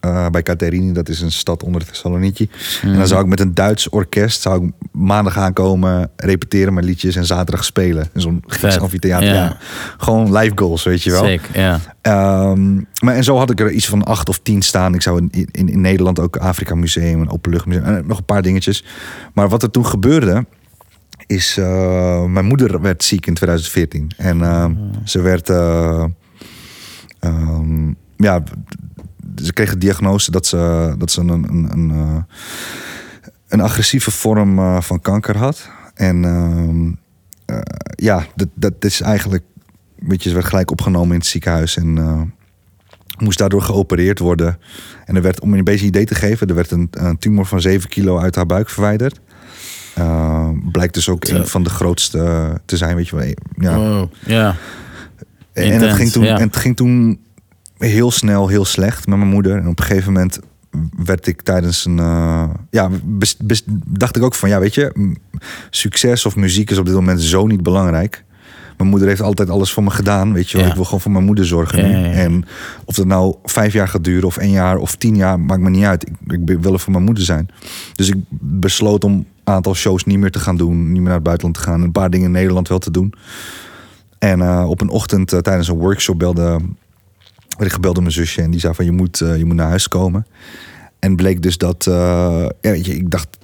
eh, bij Katerini, dat is een stad onder Thessaloniki. En Mhm. dan zou ik met een Duits orkest, zou ik maandag aankomen, repeteren mijn liedjes en zaterdag spelen. In zo'n Grieks amfitheater. ja. Ja. Gewoon live goals, weet je wel. Sick, ja. Ehm, maar en zo had ik er iets van acht of tien staan. Ik zou in, in, in Nederland ook Afrika Museum, een openluchtmuseum en nog een paar dingetjes. Maar wat er toen gebeurde, is eh, mijn moeder werd ziek in 2014 en ehm, ze werd, eh, ja, ze kreeg de diagnose dat ze, dat ze een, een, een, eh, een agressieve vorm eh, van kanker had. En ehm, eh, ja, dat, dat is eigenlijk, weet je, ze werd gelijk opgenomen in het ziekenhuis en moest daardoor geopereerd worden. En er werd, om je een beetje idee te geven, er werd een, een tumor van 7 kilo uit haar buik verwijderd. Eh, blijkt dus ook een van de grootste te zijn, weet je wel. Ja. Wow. Ja. En het, ging toen, ja. en het ging toen heel snel heel slecht met mijn moeder. En op een gegeven moment werd ik tijdens een... eh, ja, bes- bes- dacht ik ook van, ja, weet je... Succes of muziek is op dit moment zo niet belangrijk. Mijn moeder heeft altijd alles voor me gedaan, weet je wel. Ja. Ik wil gewoon voor mijn moeder zorgen Ja, nu. ja, ja. En of dat nou vijf jaar gaat duren of één jaar of tien jaar... maakt me niet uit. Ik, ik wil er voor mijn moeder zijn. Dus ik besloot om een aantal shows niet meer te gaan doen. Niet meer naar het buitenland te gaan. Een paar dingen in Nederland wel te doen. En eh, op een ochtend eh, tijdens een workshop belde, werd ik gebeld door mijn zusje. En die zei van je moet, eh, je moet naar huis komen. En bleek dus dat, eh, ja, weet je, ik dacht,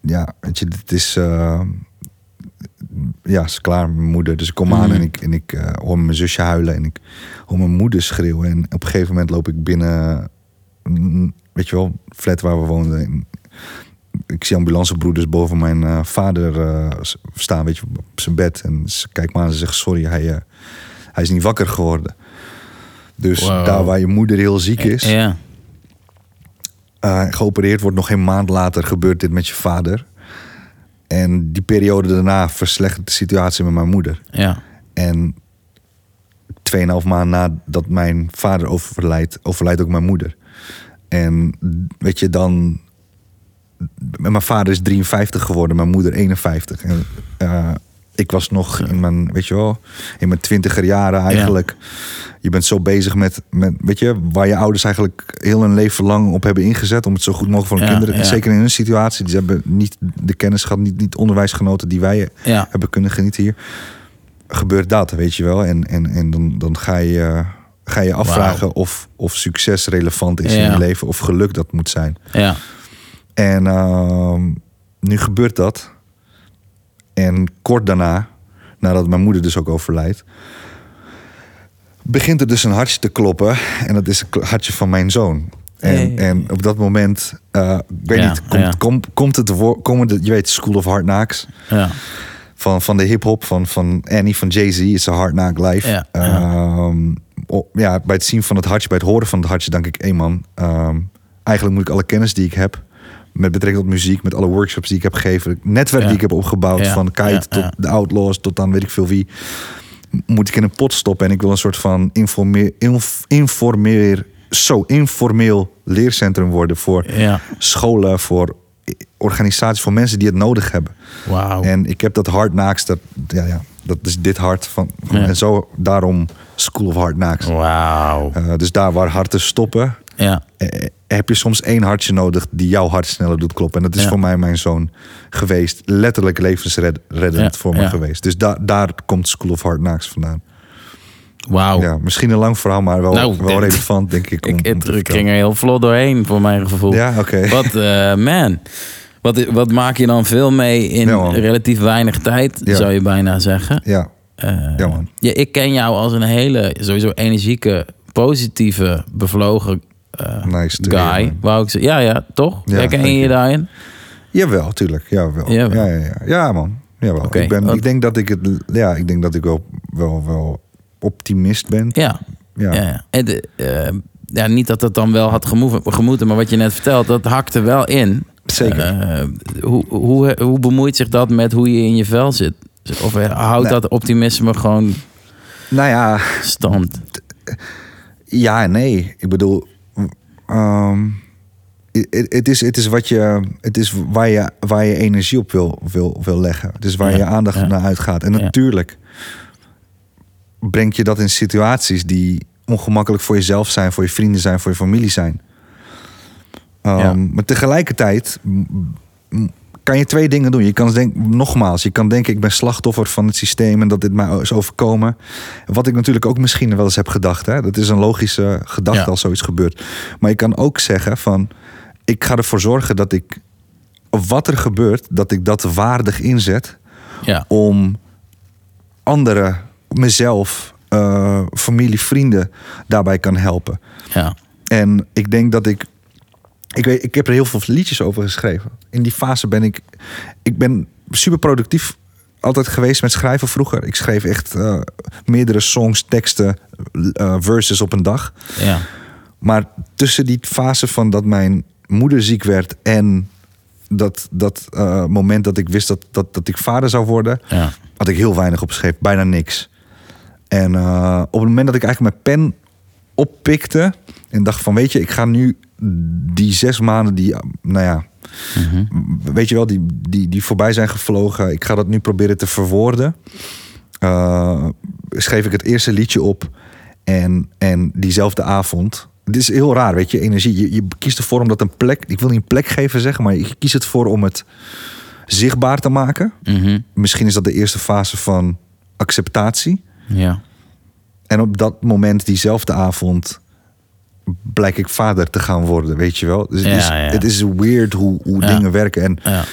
ja, weet je, dit is, eh, ja, is klaar, mijn moeder. Dus ik kom aan Mhm. en ik, en ik hoor mijn zusje huilen en ik hoor mijn moeder schreeuwen. En op een gegeven moment loop ik binnen, mm, weet je wel, flat waar we woonden. En ik zie ambulancebroeders boven mijn vader staan, weet je, op zijn bed. En ze kijkt me aan en ze zegt, sorry, hij, hij is niet wakker geworden. Dus Wow. daar waar je moeder heel ziek is, Ja. eh, geopereerd wordt, nog geen maand later gebeurt dit met je vader. En die periode daarna verslechtert de situatie met mijn moeder. Ja. En 2,5 maand nadat mijn vader overlijdt, overlijdt ook mijn moeder. En weet je, dan. Mijn vader is 53 geworden, mijn moeder 51. En, eh, ik was nog in mijn, weet je wel, in mijn twintiger jaren eigenlijk. Je bent zo bezig met, met, weet je, waar je ouders eigenlijk heel hun leven lang op hebben ingezet. om het zo goed mogelijk voor hun Ja, kinderen. ja. Zeker in hun situatie. Ze hebben niet de kennis gehad, niet, niet onderwijs genoten die wij hebben kunnen genieten hier. Gebeurt dat, weet je wel. En, en, en dan, dan ga je. ga je afvragen of, of succes relevant is in je leven of geluk dat moet zijn. Ja. En ehm, nu gebeurt dat. En kort daarna, nadat mijn moeder dus ook overlijdt, begint er dus een hartje te kloppen. En dat is het hartje van mijn zoon. En, en op dat moment, eh, ik weet Ja, niet, komt, ja. komt, komt het woord, komen de, je weet, School of Hard Knocks Ja. van, van de hip-hop van, van Annie van Jay-Z, is een hard knock Ehm, oh, ja, bij het zien van het hartje, bij het horen van het hartje, denk ik, hé man, ehm, eigenlijk moet ik alle kennis die ik heb, met betrekking tot muziek, met alle workshops die ik heb gegeven, het netwerk Ja. die ik heb opgebouwd, Ja, van Kite ja, tot de Outlaws, tot dan weet ik veel wie, moet ik in een pot stoppen. En ik wil een soort van informeer, inf- informeer, zo informeel leercentrum worden voor scholen, voor organisaties, voor mensen die het nodig hebben. En ik heb dat hard dat, ja, ja, dat is dit hart van. En zo, daarom School of Hard naaks. Wauw. Eh, dus daar waar harten stoppen, Ja. eh, heb je soms één hartje nodig die jouw hart sneller doet kloppen. En dat is Ja. voor mij mijn zoon geweest. Letterlijk levensreddend Ja, voor me geweest. Dus da daar komt School of Hard naaks vandaan. Wauw. Ja, misschien een lang verhaal, maar wel. Nou, wel relevant, denk ik. Om, Ik, om ging er heel vlot doorheen, voor mijn gevoel. Ja, oké. Wat, eh, man. Wat, wat maak je dan veel mee in Ja, relatief weinig tijd, zou je bijna zeggen. Ja, Eh, Ja, man. ja, ik ken jou als een hele, sowieso energieke, positieve, bevlogen eh, Nice to guy. wou ik. Ja, ja, toch? Ja, Herken je je daarin? Jawel, tuurlijk. Jawel. Jawel. Ja, ja, ja. ja, man. Jawel. Oké, ik, ben, ik denk dat ik het. Ja, ik denk dat ik wel, wel, wel optimist ben. Ja. Ja. ja. ja. En de, eh, ja, niet dat het dan wel had gemoeten, maar wat je net vertelt, dat hakte wel in. Zeker. Eh, hoe, hoe, hoe bemoeit zich dat met hoe je in je vel zit? Of houdt Nou. dat optimisme gewoon Nou ja, stand? ja en nee. Ik bedoel, ehm, het is, het is wat je, het is waar je, waar je energie op wil, wil, wil leggen. Het is waar Ja, je aandacht ja. naar uitgaat. En Ja. natuurlijk brengt je dat in situaties die ongemakkelijk voor jezelf zijn, voor je vrienden zijn, voor je familie zijn. Ehm. Maar tegelijkertijd kan je twee dingen doen. Je kan denken, nogmaals, je kan denken ik ben slachtoffer van het systeem en dat dit mij is overkomen. Wat ik natuurlijk ook misschien wel eens heb gedacht. Hè? Dat is een logische gedachte Ja. als zoiets gebeurt. Maar je kan ook zeggen van ik ga ervoor zorgen dat ik wat er gebeurt, dat ik dat waardig inzet Ja. om anderen, mezelf, eh, familie, vrienden daarbij kan helpen. Ja. En ik denk dat ik. Ik, weet, ik heb er heel veel liedjes over geschreven. In die fase ben ik. Ik ben super productief altijd geweest met schrijven vroeger. Ik schreef echt eh, meerdere songs, teksten, eh, verses op een dag. Ja. Maar tussen die fase van dat mijn moeder ziek werd en dat, dat eh, moment dat ik wist dat, dat, dat ik vader zou worden, Ja. had ik heel weinig opgeschreven, bijna niks. En op het moment dat ik eigenlijk mijn pen oppikte en dacht van weet je, ik ga nu die zes maanden die, nou ja, weet je wel, die, die, die voorbij zijn gevlogen, ik ga dat nu proberen te verwoorden. Eh, schreef ik het eerste liedje op en, en diezelfde avond. Het is heel raar, weet je, energie. Je, je kiest ervoor om dat een plek, ik wil niet een plek geven zeggen, maar je kiest het voor om het zichtbaar te maken. Mhm. Misschien is dat de eerste fase van acceptatie. Ja. En op dat moment, diezelfde avond, blijk ik vader te gaan worden, weet je wel. Dus het, is, het is weird hoe, hoe dingen werken. En Ja.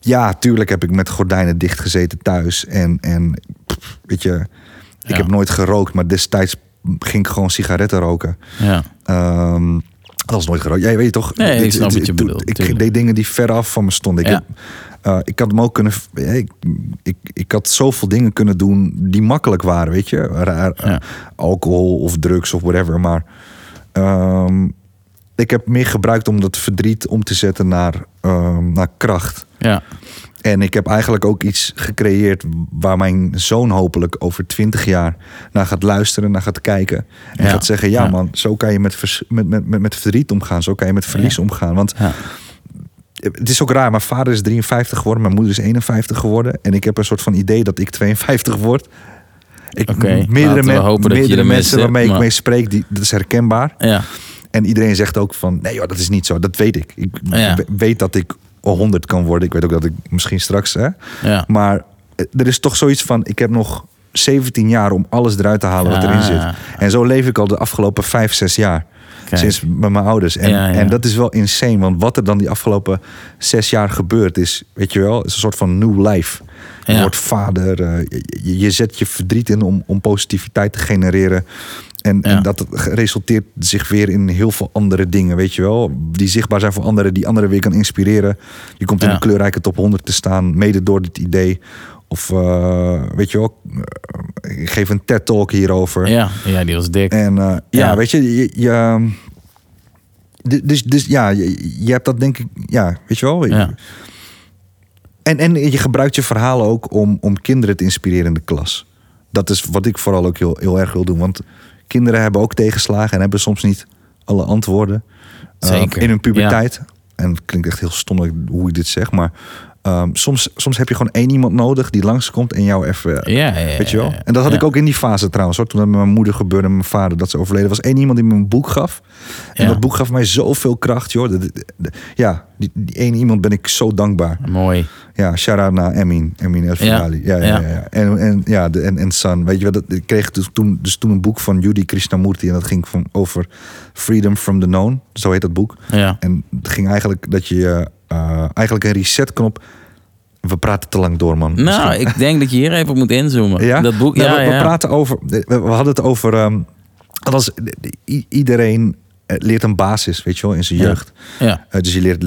ja, tuurlijk heb ik met gordijnen dicht gezeten thuis. En, en pff, weet je, ik Ja. heb nooit gerookt, maar destijds ging ik gewoon sigaretten roken. Ja. Ehm, dat was nooit gerookt. Jij weet toch? Nee, ik Het- snap het- wat je het- bedoelt, Ik tuurlijk. deed dingen die ver af van me stonden. Ik, Ja. heb, eh, ik had hem ook kunnen. Ik, ik, ik had zoveel dingen kunnen doen die makkelijk waren, weet je? Raar, Ja. alcohol of drugs of whatever. Maar ehm, ik heb meer gebruikt om dat verdriet om te zetten naar, ehm, naar kracht. Ja. En ik heb eigenlijk ook iets gecreëerd waar mijn zoon hopelijk over twintig jaar naar gaat luisteren, naar gaat kijken. En Ja. gaat zeggen: ja, Ja. man, zo kan je met, vers- met, met, met, met verdriet omgaan. Zo kan je met verlies Ja. omgaan. Want Ja. het is ook raar. Mijn vader is 53 geworden, mijn moeder is 51 geworden. En ik heb een soort van idee dat ik 52 word. Ik, meerdere meerdere er mensen waarmee ik mee spreek, die, dat is herkenbaar. Ja. En iedereen zegt ook van, nee joh, dat is niet zo. Dat weet ik. Ik Ja. weet dat ik 100 kan worden. Ik weet ook dat ik misschien straks, hè. Ja. Maar er is toch zoiets van, ik heb nog 17 jaar om alles eruit te halen wat erin Ah. zit. En zo leef ik al de afgelopen 5, 6 jaar. Kijk. Sinds met mijn ouders. En, Ja, ja. en dat is wel insane. Want wat er dan die afgelopen zes jaar gebeurd is, weet je wel, is een soort van new life. Je wordt vader. eh, je, je zet je verdriet in om, om positiviteit te genereren. En, Ja. en dat resulteert zich weer in heel veel andere dingen, weet je wel. Die zichtbaar zijn voor anderen, die anderen weer kan inspireren. Je komt in Ja. een kleurrijke top 100 te staan, mede door dit idee. Of eh, weet je wel, eh, ik geef een TED-talk hierover. Ja, ja, die was dik. En eh, ja, weet je, je, dus, dus ja, je, je hebt dat denk ik, ja, weet je wel. Ja. En, en je gebruikt je verhalen ook om, om kinderen te inspireren in de klas. Dat is wat ik vooral ook heel, heel erg wil doen. Want kinderen hebben ook tegenslagen en hebben soms niet alle antwoorden. Zeker, in hun puberteit. En het klinkt echt heel stom hoe ik dit zeg. Maar ehm, soms, soms heb je gewoon één iemand nodig die langskomt en jou even Ja, ja, ja, Weet je wel? En dat had Ja. ik ook in die fase trouwens. Hoor. Toen dat met mijn moeder gebeurde en mijn vader dat ze overleden. was één iemand die me een boek gaf. En dat boek gaf mij zoveel kracht. Joh. De- de- de- ja, die, die ene iemand ben ik zo dankbaar. Mooi. Ja, shout-out naar Emin. Emin El. Ja, ja, ja. Ja. ja. En, en, ja, de, en, en San. Weet je wat? Ik kreeg dus toen, dus toen een boek van Judy Krishnamurti. En dat ging van, over Freedom from the Known. Zo heet dat boek. Ja. En het ging eigenlijk dat je eh, eigenlijk een resetknop... We praten te lang door, man. Nou, Misschien- ik denk dat je hier even op moet inzoomen. ja? Dat boek, Nou, ja, we, we ja. praten over. We, hadden het over. althans, i- iedereen eh, leert een basis, weet je wel, in zijn jeugd. Ja. Eh, dus je leert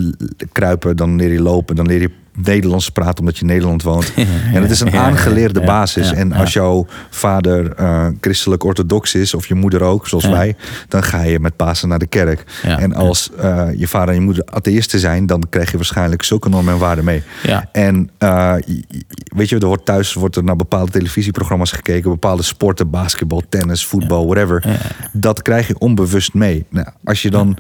kruipen, dan leer je lopen, dan leer je Nederlands praten omdat je in Nederland woont. En het is een aangeleerde basis. en als jouw vader eh, christelijk orthodox is, of je moeder ook, zoals wij, dan ga je met Pasen naar de kerk. En als eh, je vader en je moeder atheïsten zijn, dan krijg je waarschijnlijk zulke normen en waarden mee. Ja. En eh, weet je, er wordt thuis wordt er naar bepaalde televisieprogramma's gekeken, bepaalde sporten, basketbal, tennis, voetbal, whatever. Dat krijg je onbewust mee. Nou, als je dan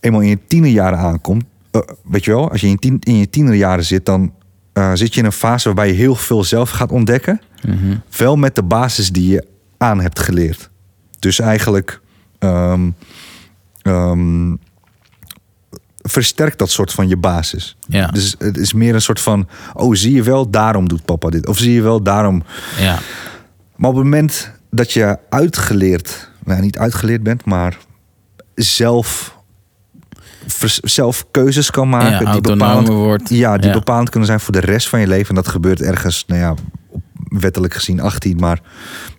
eenmaal in je tienerjaren aankomt, eh, weet je wel, als je in, tien, in je tienerjaren zit, dan eh, zit je in een fase waarbij je heel veel zelf gaat ontdekken. Mhm. Wel met de basis die je aan hebt geleerd. Dus eigenlijk ehm, versterkt dat soort van je basis. Ja. Dus het is meer een soort van, oh zie je wel, daarom doet papa dit. Of zie je wel, daarom. Ja. Maar op het moment dat je uitgeleerd, nou niet uitgeleerd bent, maar zelf, zelf keuzes kan maken. Ja, die bepalend, wordt. Ja, die Ja. bepalend kunnen zijn voor de rest van je leven. En dat gebeurt ergens, nou ja, wettelijk gezien 18, maar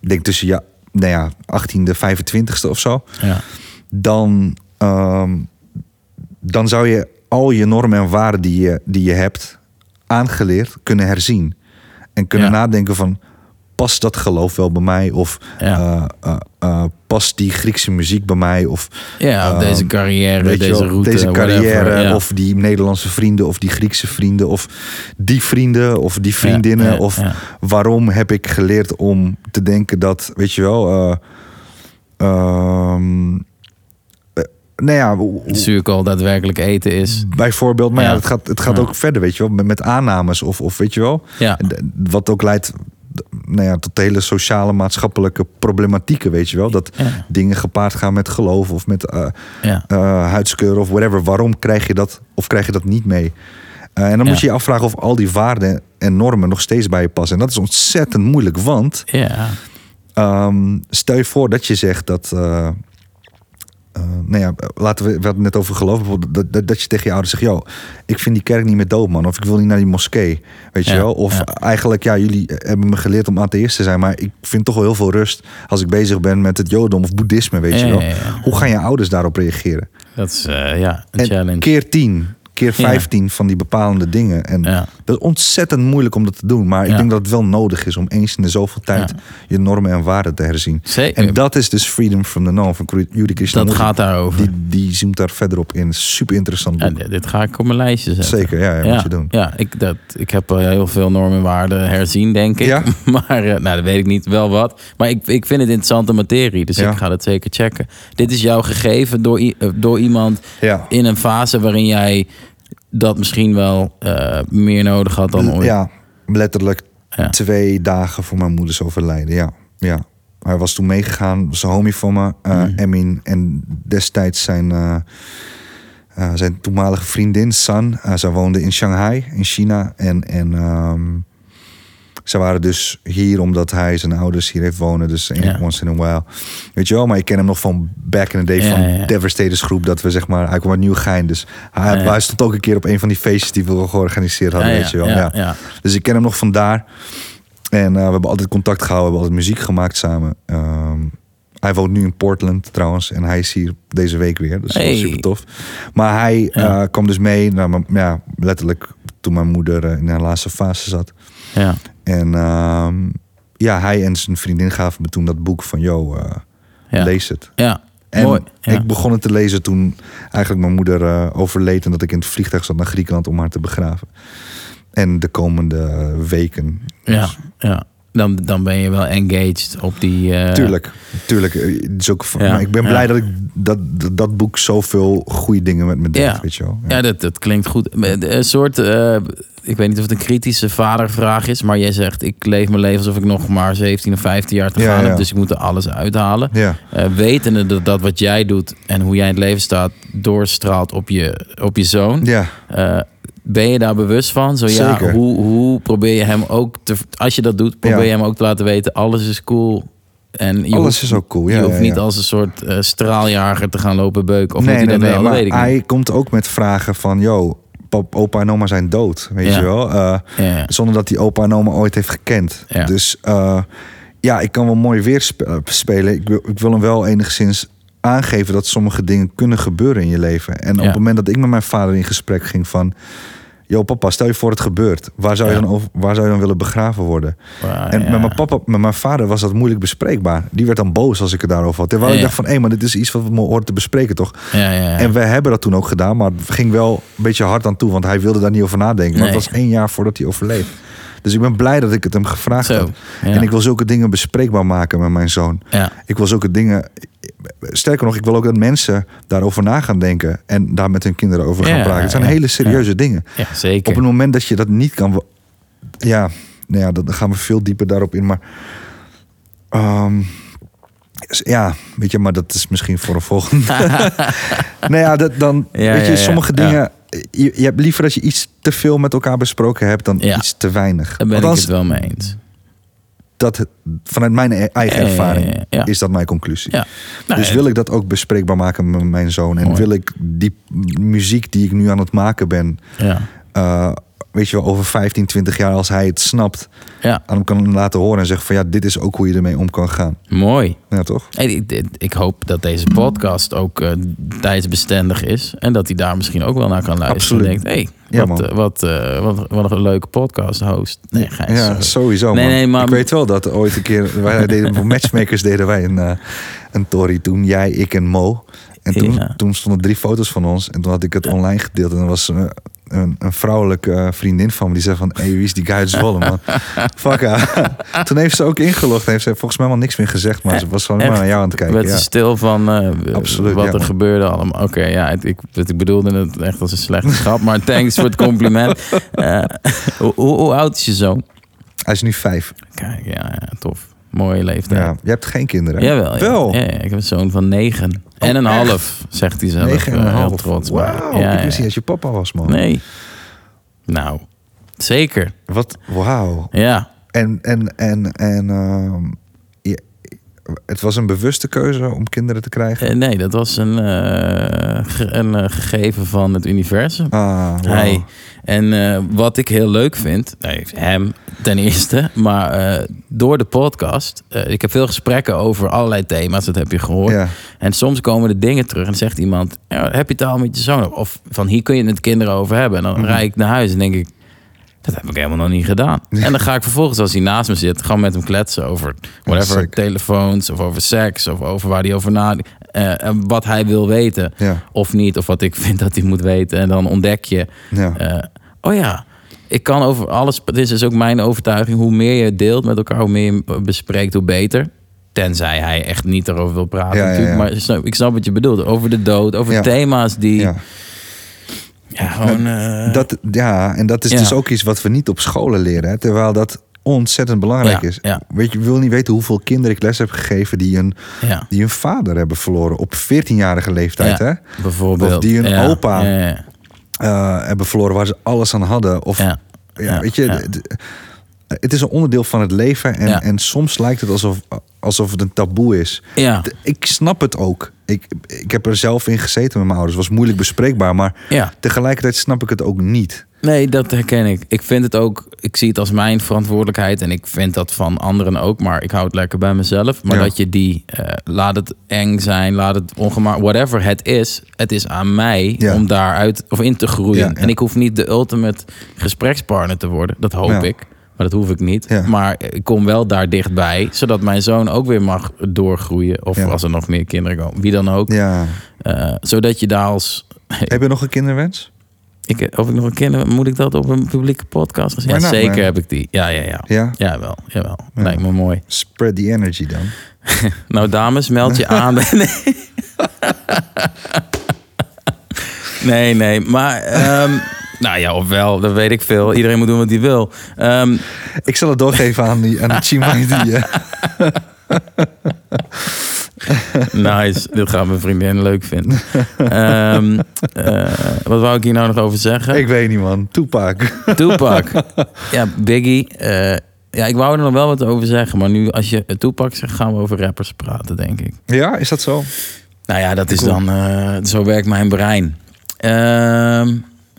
ik denk tussen ja, nou ja, 18e, 25ste of zo. Ja. Dan, ehm, dan zou je al je normen en waarden die je, die je hebt aangeleerd kunnen herzien. En kunnen Ja. nadenken van, past dat geloof wel bij mij? Of Ja. eh, eh, eh, past die Griekse muziek bij mij? Of Ja, of ehm, deze carrière, deze wel, route, deze whatever, carrière, ja. of die Nederlandse vrienden, of die Griekse vrienden, of die vrienden, of die vriendinnen. ja, of waarom heb ik geleerd om te denken dat, weet je wel, eh, nou ja, zuurkool daadwerkelijk eten is. bijvoorbeeld, maar ja, Ja. het gaat, het gaat Ja. ook verder, weet je wel, met, met aannames of, of weet je wel, Ja. Wat ook leidt, nou ja, tot hele sociale, maatschappelijke problematieken, weet je wel, dat Ja. dingen gepaard gaan met geloof of met Ja. eh, huidskleur of whatever. Waarom krijg je dat of krijg je dat niet mee? Eh, en dan Ja. moet je je afvragen of al die waarden en normen nog steeds bij je passen. En dat is ontzettend moeilijk, want Ja. ehm, stel je voor dat je zegt dat. Eh, nou ja, laten we, we hadden het net over geloof. bijvoorbeeld, Dat, dat, dat je tegen je ouders zegt: Yo, ik vind die kerk niet meer dood, man. Of ik wil niet naar die moskee. Weet je wel? Of ja. eigenlijk, ja, jullie hebben me geleerd om atheïst te zijn. Maar ik vind toch wel heel veel rust als ik bezig ben met het Jodendom of Boeddhisme. Weet je wel? Hoe gaan je ouders daarop reageren? Dat is eh, ja, een En challenge. keer tien, keer Ja. 15 van die bepalende dingen. En Ja. dat is ontzettend moeilijk om dat te doen. Maar ik Ja. denk dat het wel nodig is om eens in de zoveel tijd je normen en waarden te herzien. Zeker. En dat is dus Freedom from the Known van Judy Dat gaat daarover. Die, die zoomt daar verder op in. Super interessant boek. dit, dit ga ik op mijn lijstje zetten. Zeker, ja, ja, moet je doen. Ja, ik, dat, ik heb eh, heel veel normen en waarden herzien, denk ik. Ja? Maar eh, nou, dat weet ik niet, wel wat. Maar ik, ik vind het interessante materie, dus ik ga dat zeker checken. Dit is jou gegeven door, eh, door iemand in een fase waarin jij dat misschien wel eh, meer nodig had dan ooit. Ja, letterlijk Ja. twee dagen voor mijn moeders overlijden. Ja, ja. Hij was toen meegegaan, was een homie van me, Mhm. Emin. En destijds zijn, eh, zijn toenmalige vriendin, San. zij woonde in Shanghai, in China. En, en ehm, Ze waren dus hier omdat hij zijn ouders hier heeft wonen. Dus Ja. once in a while. Weet je wel, maar ik ken hem nog van back in the day Ja, van ja. Devastators groep. Dat we zeg maar, hij kwam uit Nieuwegein. Dus hij, stond ook een keer op een van die feestjes die we georganiseerd hadden. Weet je wel. ja. Dus ik ken hem nog vandaar. En eh, we hebben altijd contact gehouden. We hebben altijd muziek gemaakt samen. Ehm, hij woont nu in Portland trouwens. En hij is hier deze week weer. Dus dat Hey. is super tof. Maar hij Ja. eh, kwam dus mee. Naar mijn- ja, letterlijk toen mijn moeder eh, in haar laatste fase zat. Ja. En ehm, ja, hij en zijn vriendin gaven me toen dat boek van... Yo, eh, Ja. lees het. Ja. En Mooi. Ja. ik begon het te lezen toen eigenlijk mijn moeder eh, overleed... en dat ik in het vliegtuig zat naar Griekenland om haar te begraven. En de komende weken. Ja, ja. Dan, dan ben je wel engaged op die... eh, Tuurlijk, tuurlijk. Eh, is ook, Ja, maar ik ben ja. blij dat ik dat, dat, boek zoveel goede dingen met me deed, Ja. weet je wel. Ja, dat, dat klinkt goed. Een soort, eh, ik weet niet of het een kritische vadervraag is, maar jij zegt, ik leef mijn leven alsof ik nog maar 17 of 15 jaar te gaan heb, dus ik moet er alles uithalen. Ja. Eh, wetende dat, dat wat jij doet en hoe jij in het leven staat, doorstraalt op je, op je zoon. Ja, Eh, ben je daar bewust van? Zo ja, Zeker. hoe, hoe probeer je hem ook te, als je dat doet, probeer je hem ook te laten weten, alles is cool. En je Alles hoeft, is ook cool, ja, je hoeft niet ja. als een soort eh, straaljager te gaan lopen beuken. Of nee, moet hij nee, dat nee, wel? Dat maar weet ik niet. hij komt ook met vragen van... Yo, pap, opa en oma zijn dood, weet je wel. Eh. Zonder dat die opa en oma ooit heeft gekend. Ja. Dus eh, ja, ik kan wel mooi weer spe- spelen. Ik wil, ik wil hem wel enigszins aangeven dat sommige dingen kunnen gebeuren in je leven. En op Ja. het moment dat ik met mijn vader in gesprek ging van... Yo papa, stel je voor het gebeurt. Waar zou je, Ja. dan, over, waar zou je dan willen begraven worden? Maar, En ja. met mijn papa, met mijn vader was dat moeilijk bespreekbaar. Die werd dan boos als ik het daarover had. Terwijl Ja, ik dacht van, hé, maar dit is iets wat we horen te bespreken, toch? Ja, ja, ja. En wij hebben dat toen ook gedaan, maar het ging wel een beetje hard aan toe, want hij wilde daar niet over nadenken. Maar Nee. het was één jaar voordat hij overleed. Dus ik ben blij dat ik het hem gevraagd Zo, ja. En ik wil zulke dingen bespreekbaar maken met mijn zoon. Ja. Ik wil zulke dingen. Sterker nog, ik wil ook dat mensen daarover na gaan denken en daar met hun kinderen over gaan Ja, praten. Het zijn ja, hele serieuze dingen. ja, zeker. Op het moment dat je dat niet kan. Ja, nou ja, dan gaan we veel dieper daarop in. Maar. ehm, ja, weet je, maar dat is misschien voor een volgende. nou ja, dat, dan. Weet je, sommige dingen. Je, je hebt liever dat je iets te veel met elkaar besproken hebt dan iets te weinig. Daar ben Althans, ik het wel mee eens. Dat vanuit mijn e- eigen Ja, ja, ja, ervaring ja, is dat mijn conclusie. Nou, dus wil ik dat ook bespreekbaar maken met mijn zoon. En Mooi. wil ik die muziek die ik nu aan het maken ben, Ja. Weet je wel, over 15, 20 jaar, als hij het snapt, ja, aan hem kan laten horen en zeggen van ja, dit is ook hoe je ermee om kan gaan. mooi. Ja, toch? Hey, ik, ik- hoop dat deze podcast ook eh, tijdsbestendig is. En dat hij daar misschien ook wel naar kan luisteren. Absoluut. En denkt, hey, Ja, wat, eh, wat, eh, wat, wat een leuke podcast host. Nee, Gijs, Ja, sowieso. Nee, maar- Ik weet wel dat ooit een keer, wij deden matchmakers deden wij een, een tory toen, jij, ik en Mo. En toen, Ja. toen stonden drie foto's van ons en toen had ik het online gedeeld en er was een, een vrouwelijke eh, vriendin van me die zei van, hé, wie is die guy uit Zwolle, man? Fuck haar. Toen heeft ze ook ingelogd en heeft ze volgens mij helemaal niks meer gezegd, maar ze was gewoon maar naar jou aan het kijken. werd Ja. ze stil van eh, Absoluut, wat ja, er man. gebeurde allemaal. Oké, ja, ik, ik, bedoelde het echt als een slechte grap. Maar thanks voor het compliment. Eh, hoe, hoe, hoe oud is je zoon? Hij is nu vijf. Kijk, ja, ja tof. Mooie leeftijd. Ja. Je hebt geen kinderen. Jawel. ja. Wel. Ja, ja, ik heb een zoon van negen. En een echt? half, zegt hij zelf. Negen en een eh, heel half. trots. maar- Wauw, ja, ik wist niet dat je papa was, man. Nee. Nou, zeker. Wat, wauw. Ja. En, en, en, en ehm, je- het was een bewuste keuze om kinderen te krijgen? Eh, nee, dat was een, eh, ge- een eh, gegeven van het universum. Ah. Hij. En wat ik heel leuk vind, nee, hem ten eerste, maar door de podcast, ik heb veel gesprekken over allerlei thema's, dat heb je gehoord. Ja. En soms komen er dingen terug en zegt iemand, heb je het al met je zoon? over? Of van hier kun je het kinderen over hebben. En dan Mhm. rijd ik naar huis en denk ik, dat heb ik helemaal nog niet gedaan. En dan ga ik vervolgens, als hij naast me zit, gewoon met hem kletsen over whatever, telefoons of over seks of over waar hij over eh, en wat hij wil weten Ja. of niet, of wat ik vind dat hij moet weten. En dan ontdek je, Ja. eh, oh ja, ik kan over alles. Dit is dus ook mijn overtuiging. Hoe meer je deelt met elkaar, hoe meer je bespreekt, hoe beter. Tenzij hij echt niet erover wil praten. Ja, natuurlijk. Maar ik snap wat je bedoelt. Over de dood, over thema's die. Ja, gewoon. eh, Dat, ja, en dat is Ja. dus ook iets wat we niet op scholen leren. Hè? Terwijl dat ontzettend belangrijk Ja, is. ja. Weet je, ik wil niet weten hoeveel kinderen ik les heb gegeven... die een, ja. die een vader hebben verloren op 14-jarige leeftijd. Hè? Bijvoorbeeld. Of die een opa eh, hebben verloren waar ze alles aan hadden. Of, Ja. weet je, het is een onderdeel van het leven. En, Ja. en soms lijkt het alsof, alsof het een taboe is. Ja. Ik snap het ook. Ik, ik heb er zelf in gezeten met mijn ouders. Het was moeilijk bespreekbaar. Maar Ja. tegelijkertijd snap ik het ook niet. Nee, dat herken ik. Ik vind het ook, ik zie het als mijn verantwoordelijkheid en ik vind dat van anderen ook, maar ik hou het lekker bij mezelf. Maar Ja. dat je die, eh, laat het eng zijn, laat het ongemaakt, whatever het is, het is aan mij Ja. om daaruit of in te groeien. Ja. En ik hoef niet de ultimate gesprekspartner te worden, dat hoop ik. Maar dat hoef ik niet. Ja. Maar ik kom wel daar dichtbij, zodat mijn zoon ook weer mag doorgroeien. Of Ja. als er nog meer kinderen komen, wie dan ook. Ja. Eh, zodat je daar als Heb je nog een kinderwens? ik, of ik nog een kinder, moet ik dat op een publieke podcast? Ja, not, zeker heb ik die. Ja, ja, ja. Ja? Jawel, jawel. Ja. Lijkt me mooi. Spread the energy dan. Nou, dames, meld je aan. nee. nee, nee. Maar, ehm, nou ja, of wel, dat weet ik veel. Iedereen moet doen wat hij wil. Ehm, Ik zal het doorgeven aan die, aan die die... nice. Dit gaat mijn vriendin leuk vinden. Ehm, eh, wat wou ik hier nou nog over zeggen? ik weet niet, man. Tupac. Tupac. Ja, Biggie. eh, ja, ik wou er nog wel wat over zeggen. Maar nu, als je Tupac zegt, gaan we over rappers praten, denk ik. ja, is dat zo? Nou ja, dat is Cool. dan... eh, zo werkt mijn brein. Ehm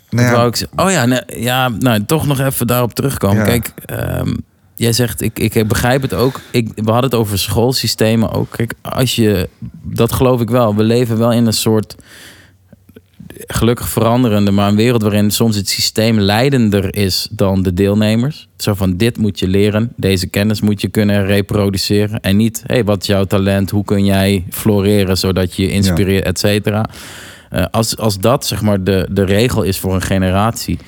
Nou ja, ik? Oh ja, nee, ja, nou, toch nog even daarop terugkomen. Ja. Kijk, ehm, jij zegt, ik, ik begrijp het ook. Ik, we hadden het over schoolsystemen ook. Kijk, als je... Dat geloof ik wel. We leven wel in een soort gelukkig veranderende, maar een wereld waarin soms het systeem leidender is dan de deelnemers. Zo van dit moet je leren, deze kennis moet je kunnen reproduceren. En niet, hey, wat is jouw talent, hoe kun jij floreren zodat je je inspireert, et cetera. Eh, als, als dat zeg maar de, de regel is voor een generatie,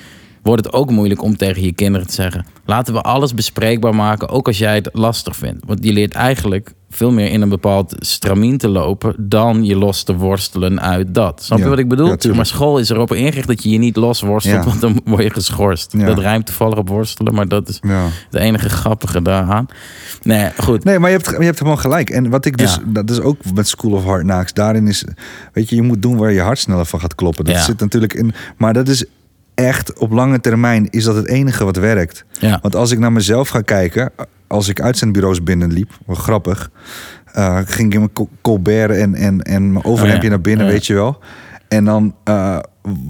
wordt het ook moeilijk om tegen je kinderen te zeggen: laten we alles bespreekbaar maken, ook als jij het lastig vindt. Want je leert eigenlijk veel meer in een bepaald stramien te lopen dan je los te worstelen uit dat. Snap je Ja. wat ik bedoel? Ja, maar school is erop ingericht dat je je niet los worstelt, Ja. want dan word je geschorst. Ja. Dat rijmt toevallig op worstelen, maar dat is het enige grappige daaraan. Nee, goed. Nee, maar je hebt, je hebt helemaal gelijk. En wat ik dus, dat is ook met School of Hard Knocks. Daarin is, weet je, je moet doen waar je hart sneller van gaat kloppen. Dat zit natuurlijk in. Maar dat is echt op lange termijn is dat het enige wat werkt. Ja. Want als ik naar mezelf ga kijken, als ik uitzendbureaus binnenliep, wat grappig, eh, ging ik in mijn Col- Colbert en, en, en mijn overhemdje Oh ja. naar binnen, Ja. weet je wel. En dan eh,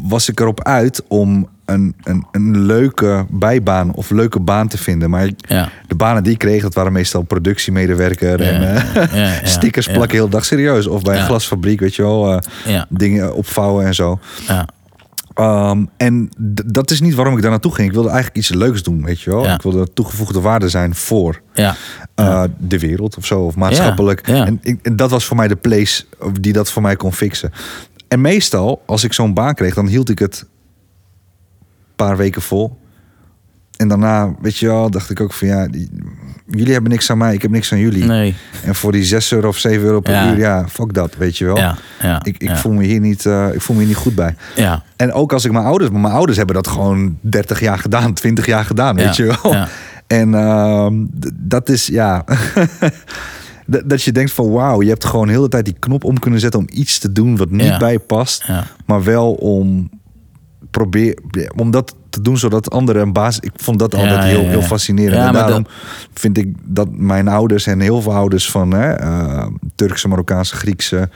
was ik erop uit om een, een, een leuke bijbaan of leuke baan te vinden. Maar Ja. de banen die ik kreeg, dat waren meestal productiemedewerker en Ja, eh, ja, ja, stickers plakken heel dag serieus. Of bij een glasfabriek, weet je wel, eh, dingen opvouwen en zo. Um, en dat is niet waarom ik daar naartoe ging. Ik wilde eigenlijk iets leuks doen, weet je wel. Ja. Ik wilde toegevoegde waarde zijn voor Ja. uh, de wereld of zo, of maatschappelijk. Ja. En, ik- en dat was voor mij de place die dat voor mij kon fixen. En meestal, als ik zo'n baan kreeg, dan hield ik het een paar weken vol. En daarna, weet je wel, dacht ik ook van ja, jullie hebben niks aan mij, ik heb niks aan jullie. Nee. En voor die 6 euro of 7 euro per Ja. uur, ja, fuck dat, weet je wel. Ja. Ja. Ik, ik, ja. voel me hier niet, eh, ik voel me hier niet goed bij. Ja. En ook als ik mijn ouders, maar mijn ouders hebben dat gewoon 30 jaar gedaan, 20 jaar gedaan, weet je wel. ja. En ehm, dat is, ja, dat, je denkt van wauw, je hebt gewoon de hele tijd die knop om kunnen zetten om iets te doen wat niet bij past, maar wel om probeer, om dat te doen zodat anderen een baas. Ik vond dat altijd ja, heel, ja. heel fascinerend. En daarom vind ik dat mijn ouders en heel veel ouders van hè, eh, Turkse, Marokkaanse, Griekse.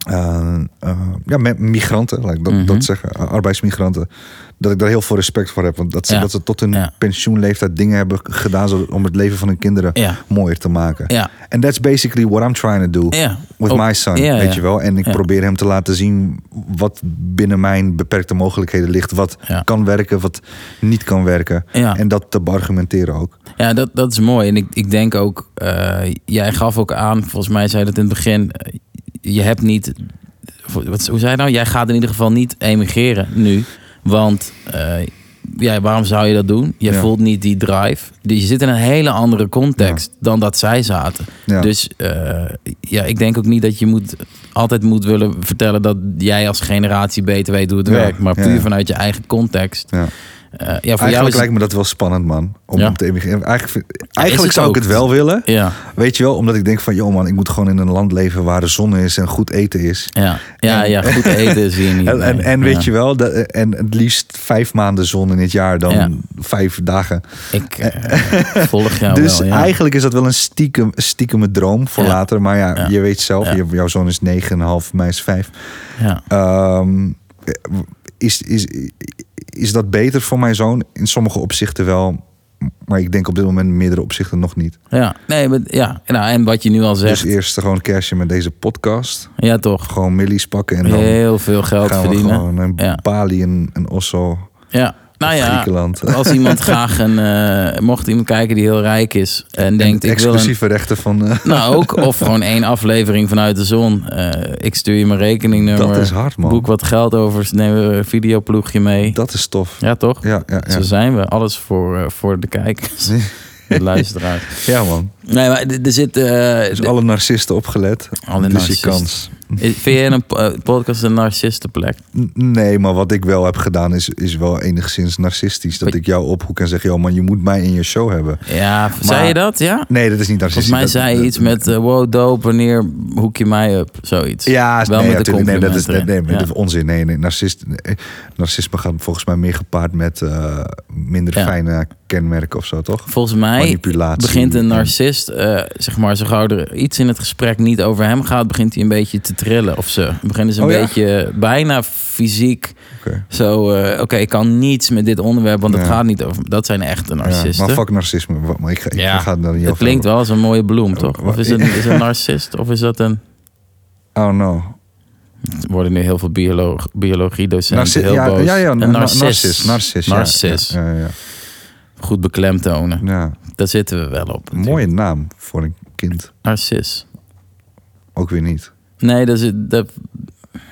eh, eh, ja, migranten, laat ik dat, Mhm. dat zeggen, arbeidsmigranten. Dat ik daar heel veel respect voor heb. Want dat ze, Ja. dat ze tot hun Ja. pensioenleeftijd dingen hebben gedaan zo- om het leven van hun kinderen Ja. mooier te maken. Ja. En that's basically what I'm trying to do Ja. with Op- my son, weet je wel. En ik probeer hem te laten zien wat binnen mijn beperkte mogelijkheden ligt. Wat kan werken, wat niet kan werken. Ja. En dat te beargumenteren ook. Ja, dat, dat is mooi. En ik, ik denk ook, eh, jij gaf ook aan, volgens mij zei dat in het begin, eh, je hebt niet, wat, hoe zei je nou? Jij gaat in ieder geval niet emigreren nu. Want eh, ja, waarom zou je dat doen? Je Ja. voelt niet die drive. Je zit in een hele andere context dan dat zij zaten. Ja. Dus eh, ja, ik denk ook niet dat je moet, altijd moet willen vertellen dat jij als generatie beter weet hoe het werkt. Maar puur vanuit je eigen context. Ja. ja, jou Eigenlijk is lijkt me dat wel spannend, man. Om Ja. te emigreren. Eigenlijk, eigenlijk zou ik het wel willen. Ja, Weet je wel, omdat ik denk van, joh man, ik moet gewoon in een land leven waar de zon is en goed eten is. ja, ja, En- ja goed eten is hier niet. En, en, weet je wel, dat, en het liefst vijf maanden zon in het jaar dan vijf dagen. Ik eh, volg jou dus wel, ja. eigenlijk is dat wel een stiekem, stiekeme droom voor later. Maar ja, je weet zelf, jouw zoon is negen en half, mij is vijf. Ja. Ehm, is, is, is dat beter voor mijn zoon? In sommige opzichten wel. Maar ik denk op dit moment in meerdere opzichten nog niet. ja, nee, maar, ja. Nou, en wat je nu al zegt, Dus eerst gewoon kerstje met deze podcast. ja toch, Gewoon millies pakken en dan heel veel geld gaan we verdienen. gewoon een Ja. Bali en een Osso. Ja, nou ja, als iemand graag een, eh, mocht iemand kijken die heel rijk is en denkt ik wil een, exclusieve rechten van... eh, nou ook, of gewoon één aflevering vanuit de zon. Eh, ik stuur je mijn rekeningnummer. Dat is hard, man. Boek wat geld over, neem een videoploegje mee. dat is tof. Ja toch? Ja, ja, ja. Zo zijn we. Alles voor, voor de kijkers, de luisteraars. Ja, man. Nee, maar er zit... Dus alle narcisten opgelet. Alle dus narcisten. je kans. Vind jij een po- podcast een narcistenplek? Nee, maar wat ik wel heb gedaan is, is wel enigszins narcistisch. Dat ik jou ophoek en zeg, joh man, je moet mij in je show hebben. Ja, zei je dat? Ja? Nee, dat is niet narcistisch. Volgens mij zei je iets met uh, wow dope, wanneer hoek je mij up? Zoiets. Ja, wel nee, met de nee, dat is nee, nee, Ja. dat is onzin. Nee, nee, narcist, nee, narcisme gaat volgens mij meer gepaard met eh, minder Ja. fijne kenmerken of zo, toch? Volgens mij Manipulatie. begint een narcist, eh, zeg maar, zo gauw er iets in het gesprek niet over hem gaat, begint hij een beetje te trillen of ze. Beginnen ze een Oh ja? beetje bijna fysiek. Oké. Zo, eh, oké, ik kan niets met dit onderwerp, want het Ja. gaat niet over. Dat zijn echte Ja, narcisten. maar fuck narcisme. Maar ik, ik Ja, ga het daar niet het over klinkt hebben. wel als een mooie bloem, toch? Of is het, is het een narcist? Of is dat een... Oh no. Er worden nu heel veel biolo biologiedocenten Narci- heel ja, boos. ja, ja, een na- narcist. narcist. Narcist, ja. Narcist. Ja, ja, ja. Goed beklemtonen. Ja. Daar zitten we wel op. Mooie naam voor een kind. Narcist. Ook weer niet. Nee, dat is... Dat,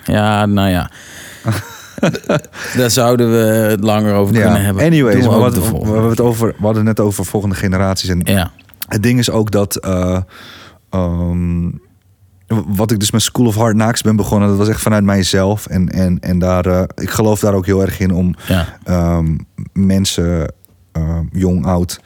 ja, nou ja. Daar zouden we het langer over kunnen Ja, hebben. anyways, we wat, we, hebben het over, we hadden het net over volgende generaties. En Ja, het ding is ook dat... eh, ehm, wat ik dus met School of Hard Knocks ben begonnen... dat was echt vanuit mijzelf. En, en, en daar, eh, ik geloof daar ook heel erg in om ja, ehm, mensen, ehm, jong, oud...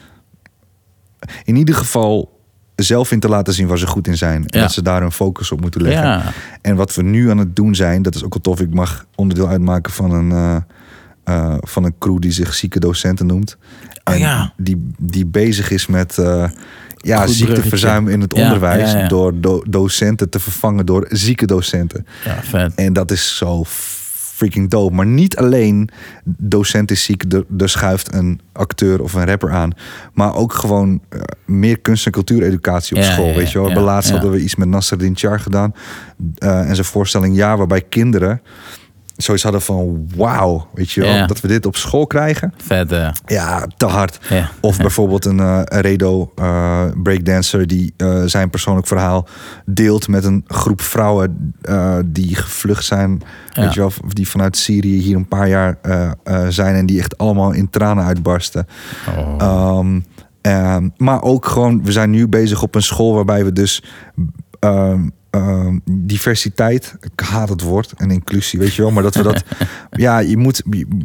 in ieder geval zelf in te laten zien waar ze goed in zijn. En Ja. dat ze daar hun focus op moeten leggen. ja. En wat we nu aan het doen zijn, dat is ook wel tof. Ik mag onderdeel uitmaken van een, eh, eh, van een crew die zich zieke docenten noemt. Oh en ja. die, die bezig is met eh, ja, Goed ziekteverzuim in het onderwijs. Door do- docenten te vervangen door zieke docenten. ja, vet. En dat is zo freaking dope. Maar niet alleen docent is ziek, er, schuift een acteur of een rapper aan. Maar ook gewoon eh, meer kunst- en cultuureducatie op Ja, school. ja, weet je wel. ja, laatst hadden we iets met Nasreddin Char gedaan. eh, en zijn voorstelling Ja, waarbij kinderen zoiets hadden van wauw, weet je wel. Ja. Dat we dit op school krijgen. Vet, eh. Ja, te hard. Ja. Of bijvoorbeeld een, een Redo eh, breakdancer die zijn persoonlijk verhaal deelt met een groep vrouwen die gevlucht zijn. Ja. Weet je wel, die vanuit Syrië hier een paar jaar zijn en die echt allemaal in tranen uitbarsten. Oh. Ehm, ehm, maar ook gewoon, we zijn nu bezig op een school waarbij we dus ehm, ehm, diversiteit, ik haat het woord, en inclusie, weet je wel, maar dat we dat, ja, je moet,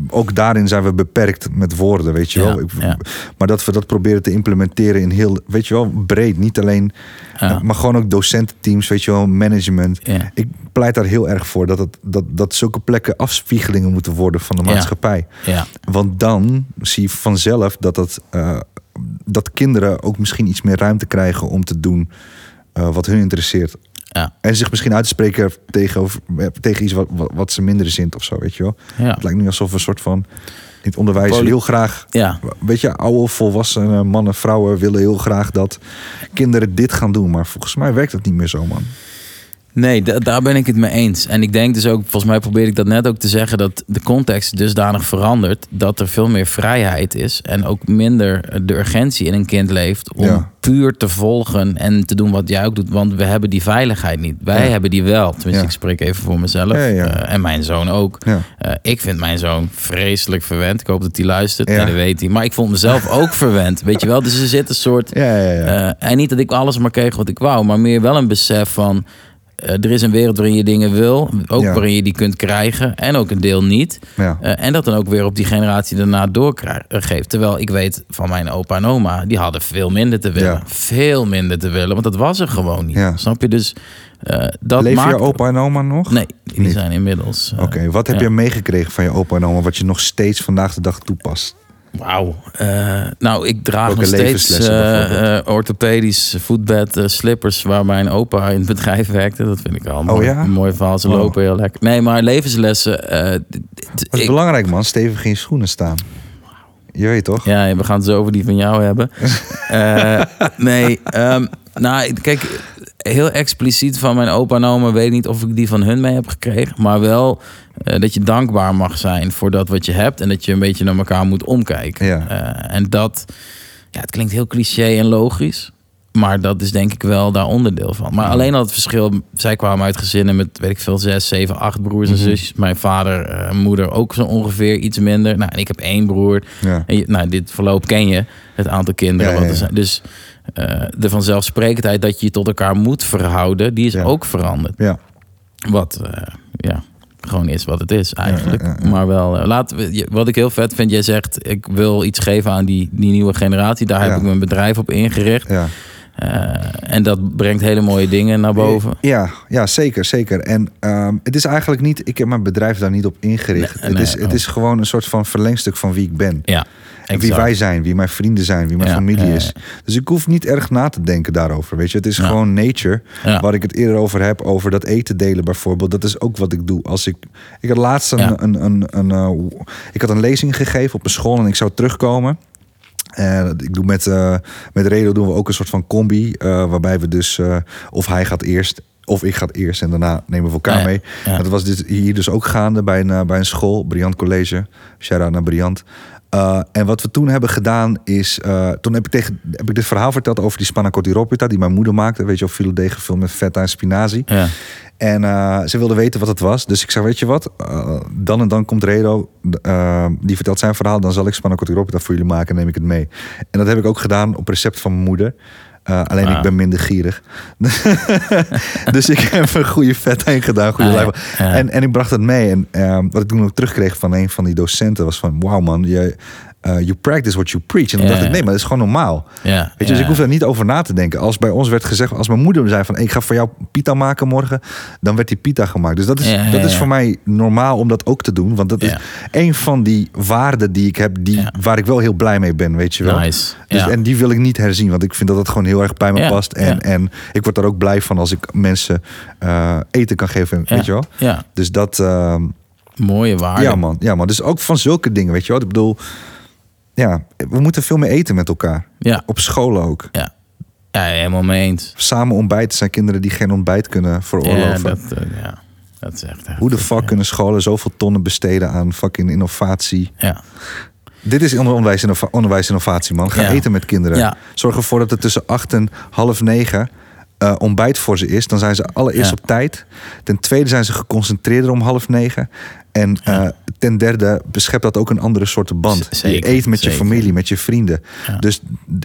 ook daarin zijn we beperkt met woorden, weet je wel. Ja, Ik- ja. Maar dat we dat proberen te implementeren in heel, weet je wel, breed, niet alleen, Ja. maar gewoon ook docententeams, weet je wel, management. Ik pleit daar heel erg voor dat, het, dat, dat zulke plekken afspiegelingen moeten worden van de maatschappij. ja. Want dan zie je vanzelf dat, het, eh, dat kinderen ook misschien iets meer ruimte krijgen om te doen eh, wat hun interesseert. Ja. En zich misschien uit te spreken tegenover, eh, tegen iets wat, wat, ze minder zint of zo, weet je wel. Ja. Het lijkt nu alsof we een soort van in het onderwijs Poli- heel graag... Ja. Weet je, oude volwassenen mannen, vrouwen willen heel graag dat kinderen dit gaan doen. Maar volgens mij werkt dat niet meer zo, man. Nee, da- daar ben ik het mee eens. En ik denk dus ook, volgens mij probeer ik dat net ook te zeggen, dat de context dusdanig verandert dat er veel meer vrijheid is en ook minder de urgentie in een kind leeft om Ja. puur te volgen en te doen wat jij ook doet. Want we hebben die veiligheid niet. Wij Ja. hebben die wel. Tenminste, Ja. ik spreek even voor mezelf. Eh, en mijn zoon ook. Eh, ik vind mijn zoon vreselijk verwend. Ik hoop dat hij luistert. Ja. Nee, dat weet hij. Maar ik vond mezelf ook verwend. Weet je wel? Dus er zit een soort eh, en niet dat ik alles maar kreeg wat ik wou, maar meer wel een besef van. Eh, er is een wereld waarin je dingen wil, ook Ja. waarin je die kunt krijgen en ook een deel niet. Ja. Eh, en dat dan ook weer op die generatie daarna doorgeeft. Terwijl ik weet van mijn opa en oma, die hadden veel minder te willen. Ja. Veel minder te willen, want dat was er gewoon niet. Snap je? Dus eh, dat maakt... je opa en oma nog? Nee, die Niet. zijn inmiddels... Oké, wat heb je meegekregen van je opa en oma... wat je nog steeds vandaag de dag toepast? Wauw. Eh, nou, ik draag Welke nog steeds levenslessen eh, eh, orthopedisch voetbed slippers waar mijn opa in het bedrijf werkte. Dat vind ik al mooi, Oh ja? een mooi verhaal. Ze Oh. lopen heel lekker. Nee, maar levenslessen. Dat is ik- belangrijk, man. Stevig in schoenen staan. Je weet toch? Ja, we gaan het zo over die van jou hebben. Nee, ehm, nou, kijk, heel expliciet van mijn opa en oma weet niet of ik die van hun mee heb gekregen. Maar wel eh, dat je dankbaar mag zijn voor dat wat je hebt. En dat je een beetje naar elkaar moet omkijken. Ja. Eh, en dat, ja, het klinkt heel cliché en logisch. Maar dat is denk ik wel daar onderdeel van. Maar alleen al het verschil. Zij kwamen uit gezinnen met, weet ik veel, zes, zeven, acht broers en Mhm. zusjes. Mijn vader en moeder ook zo ongeveer iets minder. Nou, en ik heb één broer. Ja. En je, nou, dit verloop ken je, het aantal kinderen. Ja, wat er zijn. Dus eh, de vanzelfsprekendheid dat je je tot elkaar moet verhouden, die is Ja. ook veranderd. Ja. Wat, eh, ja, gewoon is wat het is eigenlijk. ja, ja. Maar wel, eh, laten we, je- wat ik heel vet vind, jij zegt, ik wil iets geven aan die, die nieuwe generatie. Daar heb ik mijn bedrijf op ingericht. ja. Eh, en dat brengt hele mooie dingen naar boven. Ja, ja zeker, zeker. En ehm, het is eigenlijk niet... Ik heb mijn bedrijf daar niet op ingericht. Nee, het, nee, is, het oh. is gewoon een soort van verlengstuk van wie ik ben. Ja, En wie wij zijn, wie mijn vrienden zijn, wie mijn Ja, familie is. Dus ik hoef niet erg na te denken daarover. Weet je, het is gewoon nature. Waar ik het eerder over heb, over dat eten delen bijvoorbeeld. Dat is ook wat ik doe. Als ik, ik had laatst een, een, een, een, eh, ik had een lezing gegeven op een school en ik zou terugkomen. En ik doe met, eh met Redo doen we ook een soort van combi. eh, waarbij we dus, of hij gaat eerst, of ik ga eerst en daarna nemen we elkaar Ja, mee. Ja. Dat was dit hier dus ook gaande bij een, bij een school, Briant College. Shout-out naar Briant. Eh, en wat we toen hebben gedaan is... eh, toen heb ik, tegen, heb ik dit verhaal verteld over die spanna cotti die mijn moeder maakte. Weet je wel, filet gevuld met feta en spinazie. Ja. En eh, ze wilde weten wat het was. Dus ik zei, weet je wat? Dan en dan komt Redo. die vertelt zijn verhaal. Dan zal ik spanna voor jullie maken en neem ik het mee. En dat heb ik ook gedaan op recept van mijn moeder. Eh, alleen Ah. ik ben minder gierig. dus ik heb een goede vet heen gedaan. Goede Ah, ja. En, en ik bracht het mee. En ehm, wat ik toen ook terugkreeg van een van die docenten was van... Wauw man, je, eh, you practice what you preach. En dan Ja, dacht ik, nee, maar dat is gewoon normaal. Ja, Weet je, dus ik hoef daar niet over na te denken. Als bij ons werd gezegd, als mijn moeder zei van... ik ga voor jou pita maken morgen, dan werd die pita gemaakt. Dus dat is, dat is voor mij normaal om dat ook te doen. Want dat is een van die waarden die ik heb... Die, waar ik wel heel blij mee ben, weet je wel. Nice. Dus. En die wil ik niet herzien, want ik vind dat dat gewoon heel erg bij me past. En, en ik word daar ook blij van als ik mensen eh, eten kan geven, weet je wel. Ja, Dus dat, ehm, mooie waarde. ja man, ja man. Dus ook van zulke dingen, weet je wel. Ik bedoel, ja, we moeten veel meer eten met elkaar. Ja. Op scholen ook. Ja. ja, helemaal mee eens. Samen ontbijten zijn kinderen die geen ontbijt kunnen veroorloven. Ja, dat, eh, ja, dat is echt Hoe de fuck ja. kunnen scholen zoveel tonnen besteden aan fucking innovatie? Ja. Dit is onderwijs, innova- onderwijs innovatie, man. Ga Ja. eten met kinderen. Ja. Zorg ervoor dat er tussen acht en half negen eh, ontbijt voor ze is. Dan zijn ze allereerst op tijd. Ten tweede zijn ze geconcentreerder om half negen. En eh, ten derde beschept dat ook een andere soort band. Zeker, je eet met je familie, met je vrienden. Ja. Dus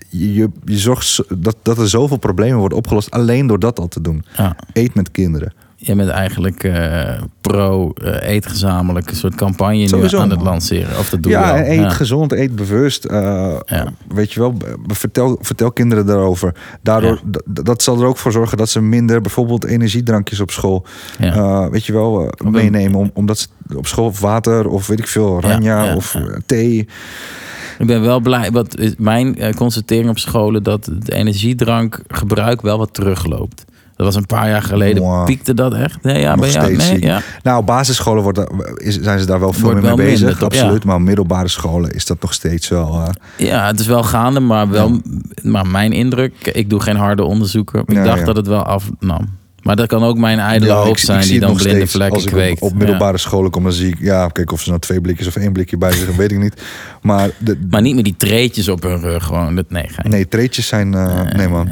je, je, zorgt zo- dat, dat er zoveel problemen worden opgelost alleen door dat al te doen. Ja. Eet met kinderen. Je bent eigenlijk eh, pro eet gezamenlijk een soort campagne Sowieso, nu aan het lanceren. Of dat doe Ja, eet Ja. gezond, eet bewust. eh, Ja. Weet je wel, vertel, vertel kinderen daarover. Daardoor, dat zal er ook voor zorgen dat ze minder bijvoorbeeld energiedrankjes op school, weet je wel, meenemen. Om, omdat ze op school water of weet ik veel, ranja ja, of thee. Ik ben wel blij, wat mijn constatering op scholen, dat het energiedrankgebruik wel wat terugloopt. Dat was een paar jaar geleden, Wow. piekte dat echt? Nee, ja, Nog bij jou? Nee, ja. Nou, op basisscholen wordt, er- is, zijn ze daar wel veel meer mee bezig. minder, toch? absoluut. Ja. Maar op middelbare scholen is dat nog steeds wel. eh, ja, het is wel gaande, maar wel maar mijn indruk, ik doe geen harde onderzoeken. Ik dacht dat het wel afnam. Maar dat kan ook mijn ijdele hoofd ik zijn die dan blinde vlekken Als ik op- kweekt. Op, middelbare scholen kom, dan zie ik... Ja, kijk of ze nou twee blikjes of één blikje bij zich, weet ik niet. Maar, de. Maar niet met die treetjes op hun rug gewoon. Dat, nee, nee, treetjes zijn... eh, nee, man.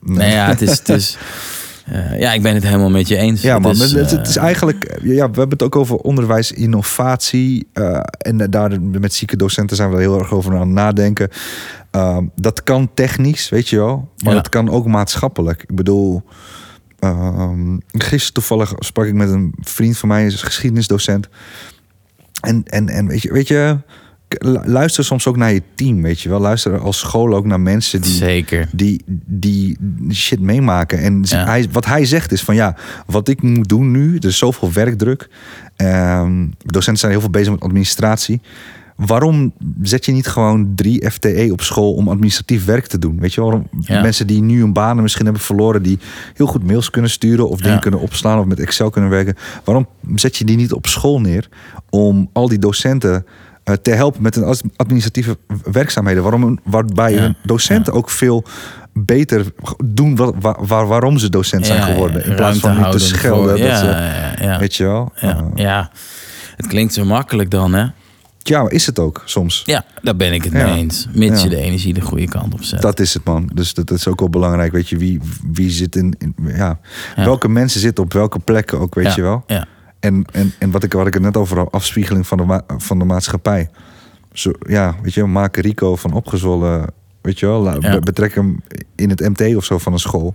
Nee, ja, het is... Het is eh, ja, ik ben het helemaal met je eens. Ja, man. het, is eh, eigenlijk... Ja, we hebben het ook over onderwijs, innovatie. eh, en daar met zieke docenten zijn we er heel erg over aan het nadenken. Dat kan technisch, weet je wel. Maar Ja. dat kan ook maatschappelijk. Ik bedoel... Ehm, gisteren toevallig sprak ik met een vriend van mij, is geschiedenisdocent. En, en, en weet je, weet je, luister soms ook naar je team, weet je wel. Luister als school ook naar mensen die, Zeker. die, die shit meemaken. En Ja. hij, wat hij zegt is van ja, wat ik moet doen nu, er is zoveel werkdruk. Ehm, docenten zijn heel veel bezig met administratie. Waarom zet je niet gewoon drie FTE op school om administratief werk te doen? Weet je wel, waarom Ja. mensen die nu hun banen misschien hebben verloren, die heel goed mails kunnen sturen of dingen kunnen opslaan of met Excel kunnen werken. Waarom zet je die niet op school neer om al die docenten te helpen met hun administratieve werkzaamheden? Waarom, waarbij Ja. docenten ook veel beter doen wat, waar, waar- waarom ze docent zijn geworden. in plaats van nu te schelden. voor- dat ja, ze-. Weet je wel? Ja, Eh, ja, het klinkt zo makkelijk dan, hè? ja, is het ook soms. Ja, daar ben ik het mee eens. Mits je de energie de goede kant op zet. Dat is het, man. Dus dat, dat is ook wel belangrijk. Weet je, wie, wie zit in, in- ja. Welke mensen zitten op welke plekken ook, weet je wel. Ja, En, en, en wat ik, wat ik het net over had, afspiegeling van de, van de maatschappij. Zo, ja, weet je, maak Rico van opgezwollen, weet je wel. Ja. Betrek hem in het MT of zo van een school.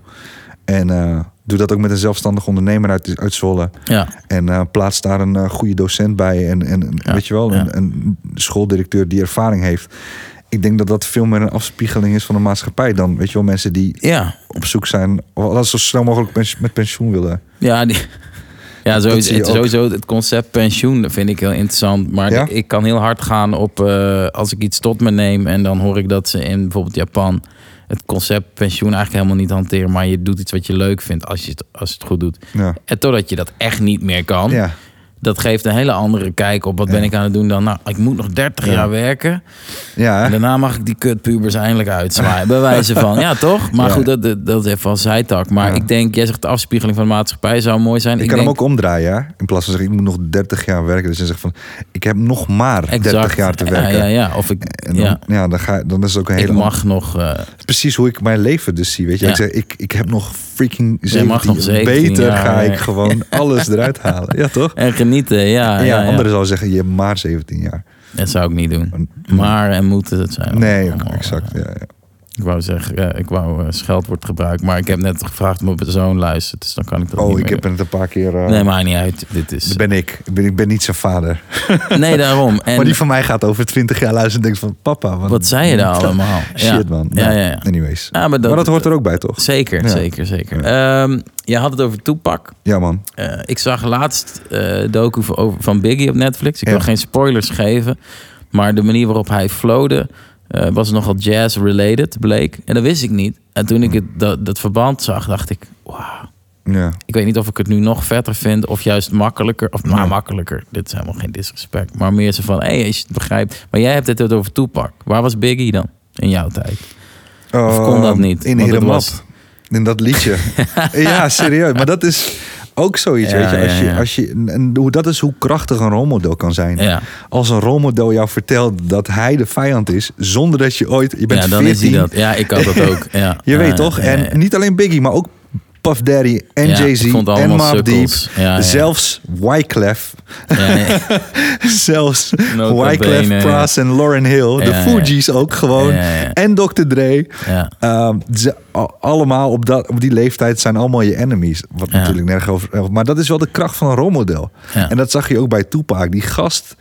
En eh, doe dat ook met een zelfstandig ondernemer uit, uit Zwolle. ja, En eh, plaats daar een eh, goede docent bij. En, en Ja, weet je wel, een, een schooldirecteur die ervaring heeft. Ik denk dat dat veel meer een afspiegeling is van de maatschappij dan, weet je wel, mensen die ja. op zoek zijn, of zo snel mogelijk met pensioen willen. Ja, die, ja sowieso, het, sowieso het concept pensioen vind ik heel interessant. Maar Ja? ik kan heel hard gaan op eh, als ik iets tot me neem en dan hoor ik dat ze in bijvoorbeeld Japan het concept pensioen eigenlijk helemaal niet hanteren. Maar je doet iets wat je leuk vindt als je het, als het goed doet. Ja. En totdat je dat echt niet meer kan. Ja. Dat geeft een hele andere kijk op wat Ja. ben ik aan het doen dan. Nou, ik moet nog 30 Ja. jaar werken. Ja? En daarna mag ik die kutpubers eindelijk uitzwaaien. Bij wijze van, ja toch? Maar goed, dat, dat, dat is even als zijtak. Maar ik denk, jij zegt de afspiegeling van de maatschappij zou mooi zijn. Ik, Ik, kan denk, hem ook omdraaien? In plaats van zeggen, ik moet nog 30 jaar werken. Dus je zegt van, ik heb nog maar 30 exact. jaar te werken. Ja, ja, Of ik, dan, ja, ja. dan, ga, dan is het ook een ik hele... mag nog... eh, Precies hoe ik mijn leven dus zie, weet je. Ik zeg, ik, ik heb nog freaking Je 17, mag nog 17 Beter ga ik gewoon alles eruit halen. Ja, toch? en genieten, ja. Ja, anderen zouden zeggen, je hebt maar 17 jaar. Dat zou ik niet doen. Maar en moeten het zijn. Nee, exact. eh, ja. Ik wou zeggen, ik wou eh, scheldwoord gebruiken. Maar ik heb net gevraagd of mijn zoon luistert. Dus dan kan ik dat niet Oh, ik meer heb het een paar keer... eh, Nee, maakt niet uit. Dit is... Ben ik. Ik ben, ik ben niet zijn vader. Nee, daarom. En maar die van mij gaat over 20 jaar luisteren en denkt van... Papa, wat, wat zei je daar allemaal? Shit, man. Ja, Nou, ja, ja. Anyways. Ja, maar dat, maar dat hoort er ook bij, toch? Zeker, zeker, zeker. Ehm, je had het over Toepak. Ja, man. Eh, ik zag laatst docu van- Biggie op Netflix. Ik wil geen spoilers geven. Maar de manier waarop hij flowde eh, was nogal jazz-related, bleek. En dat wist ik niet. En toen ik het, dat, dat verband zag, dacht ik... Wauw. Ja. Ik weet niet of ik het nu nog vetter vind of juist makkelijker. Of maar Ja. makkelijker. Dit is helemaal geen disrespect. Maar meer zo van, hé, hey, als je het begrijpt. Maar jij hebt het over Toepak. Waar was Biggie dan in jouw tijd? Of kon dat Ehm, niet? In Heeremap. was- In dat liedje. ja, serieus. Maar dat is ook zoiets, Ja, weet je. Als je. Als je en hoe, dat is hoe krachtig een rolmodel kan zijn. Ja. Als een rolmodel jou vertelt dat hij de vijand is... zonder dat je ooit... Je bent Ja, dan 14, is hij dat. Ja, ik had dat ook. Ja. Je weet toch? En niet alleen Biggie, maar ook Puff Daddy en Ja, Jay-Z en Mobb Deep. Ja. Zelfs Wyclef. Zelfs Nota Wyclef bene, Pras en Lauren Hill. De. Fugees ook gewoon. En Dr. Dre. Ja. Ehm, ze, allemaal op, dat, op die leeftijd zijn allemaal je enemies. Wat natuurlijk nergens over... Maar dat is wel de kracht van een rolmodel. En dat zag je ook bij Tupac. Die gast...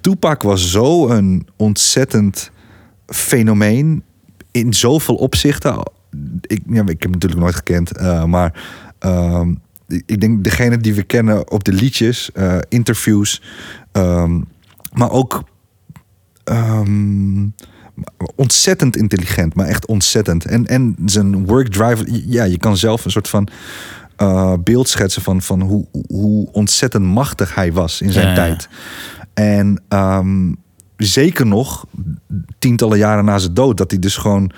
Tupac was zo een ontzettend fenomeen. In zoveel opzichten. Ik, ja, ik heb hem natuurlijk nooit gekend. eh, maar ehm, ik- denk degene die we kennen op de liedjes, eh, interviews. ehm, maar ook ehm, ontzettend intelligent, maar echt ontzettend. En, en zijn work drive, ja, je kan zelf een soort van eh, beeld schetsen van, van hoe, hoe ontzettend machtig hij was in zijn Ja, ja. tijd. En zeker nog tientallen jaren na zijn dood, dat hij dus gewoon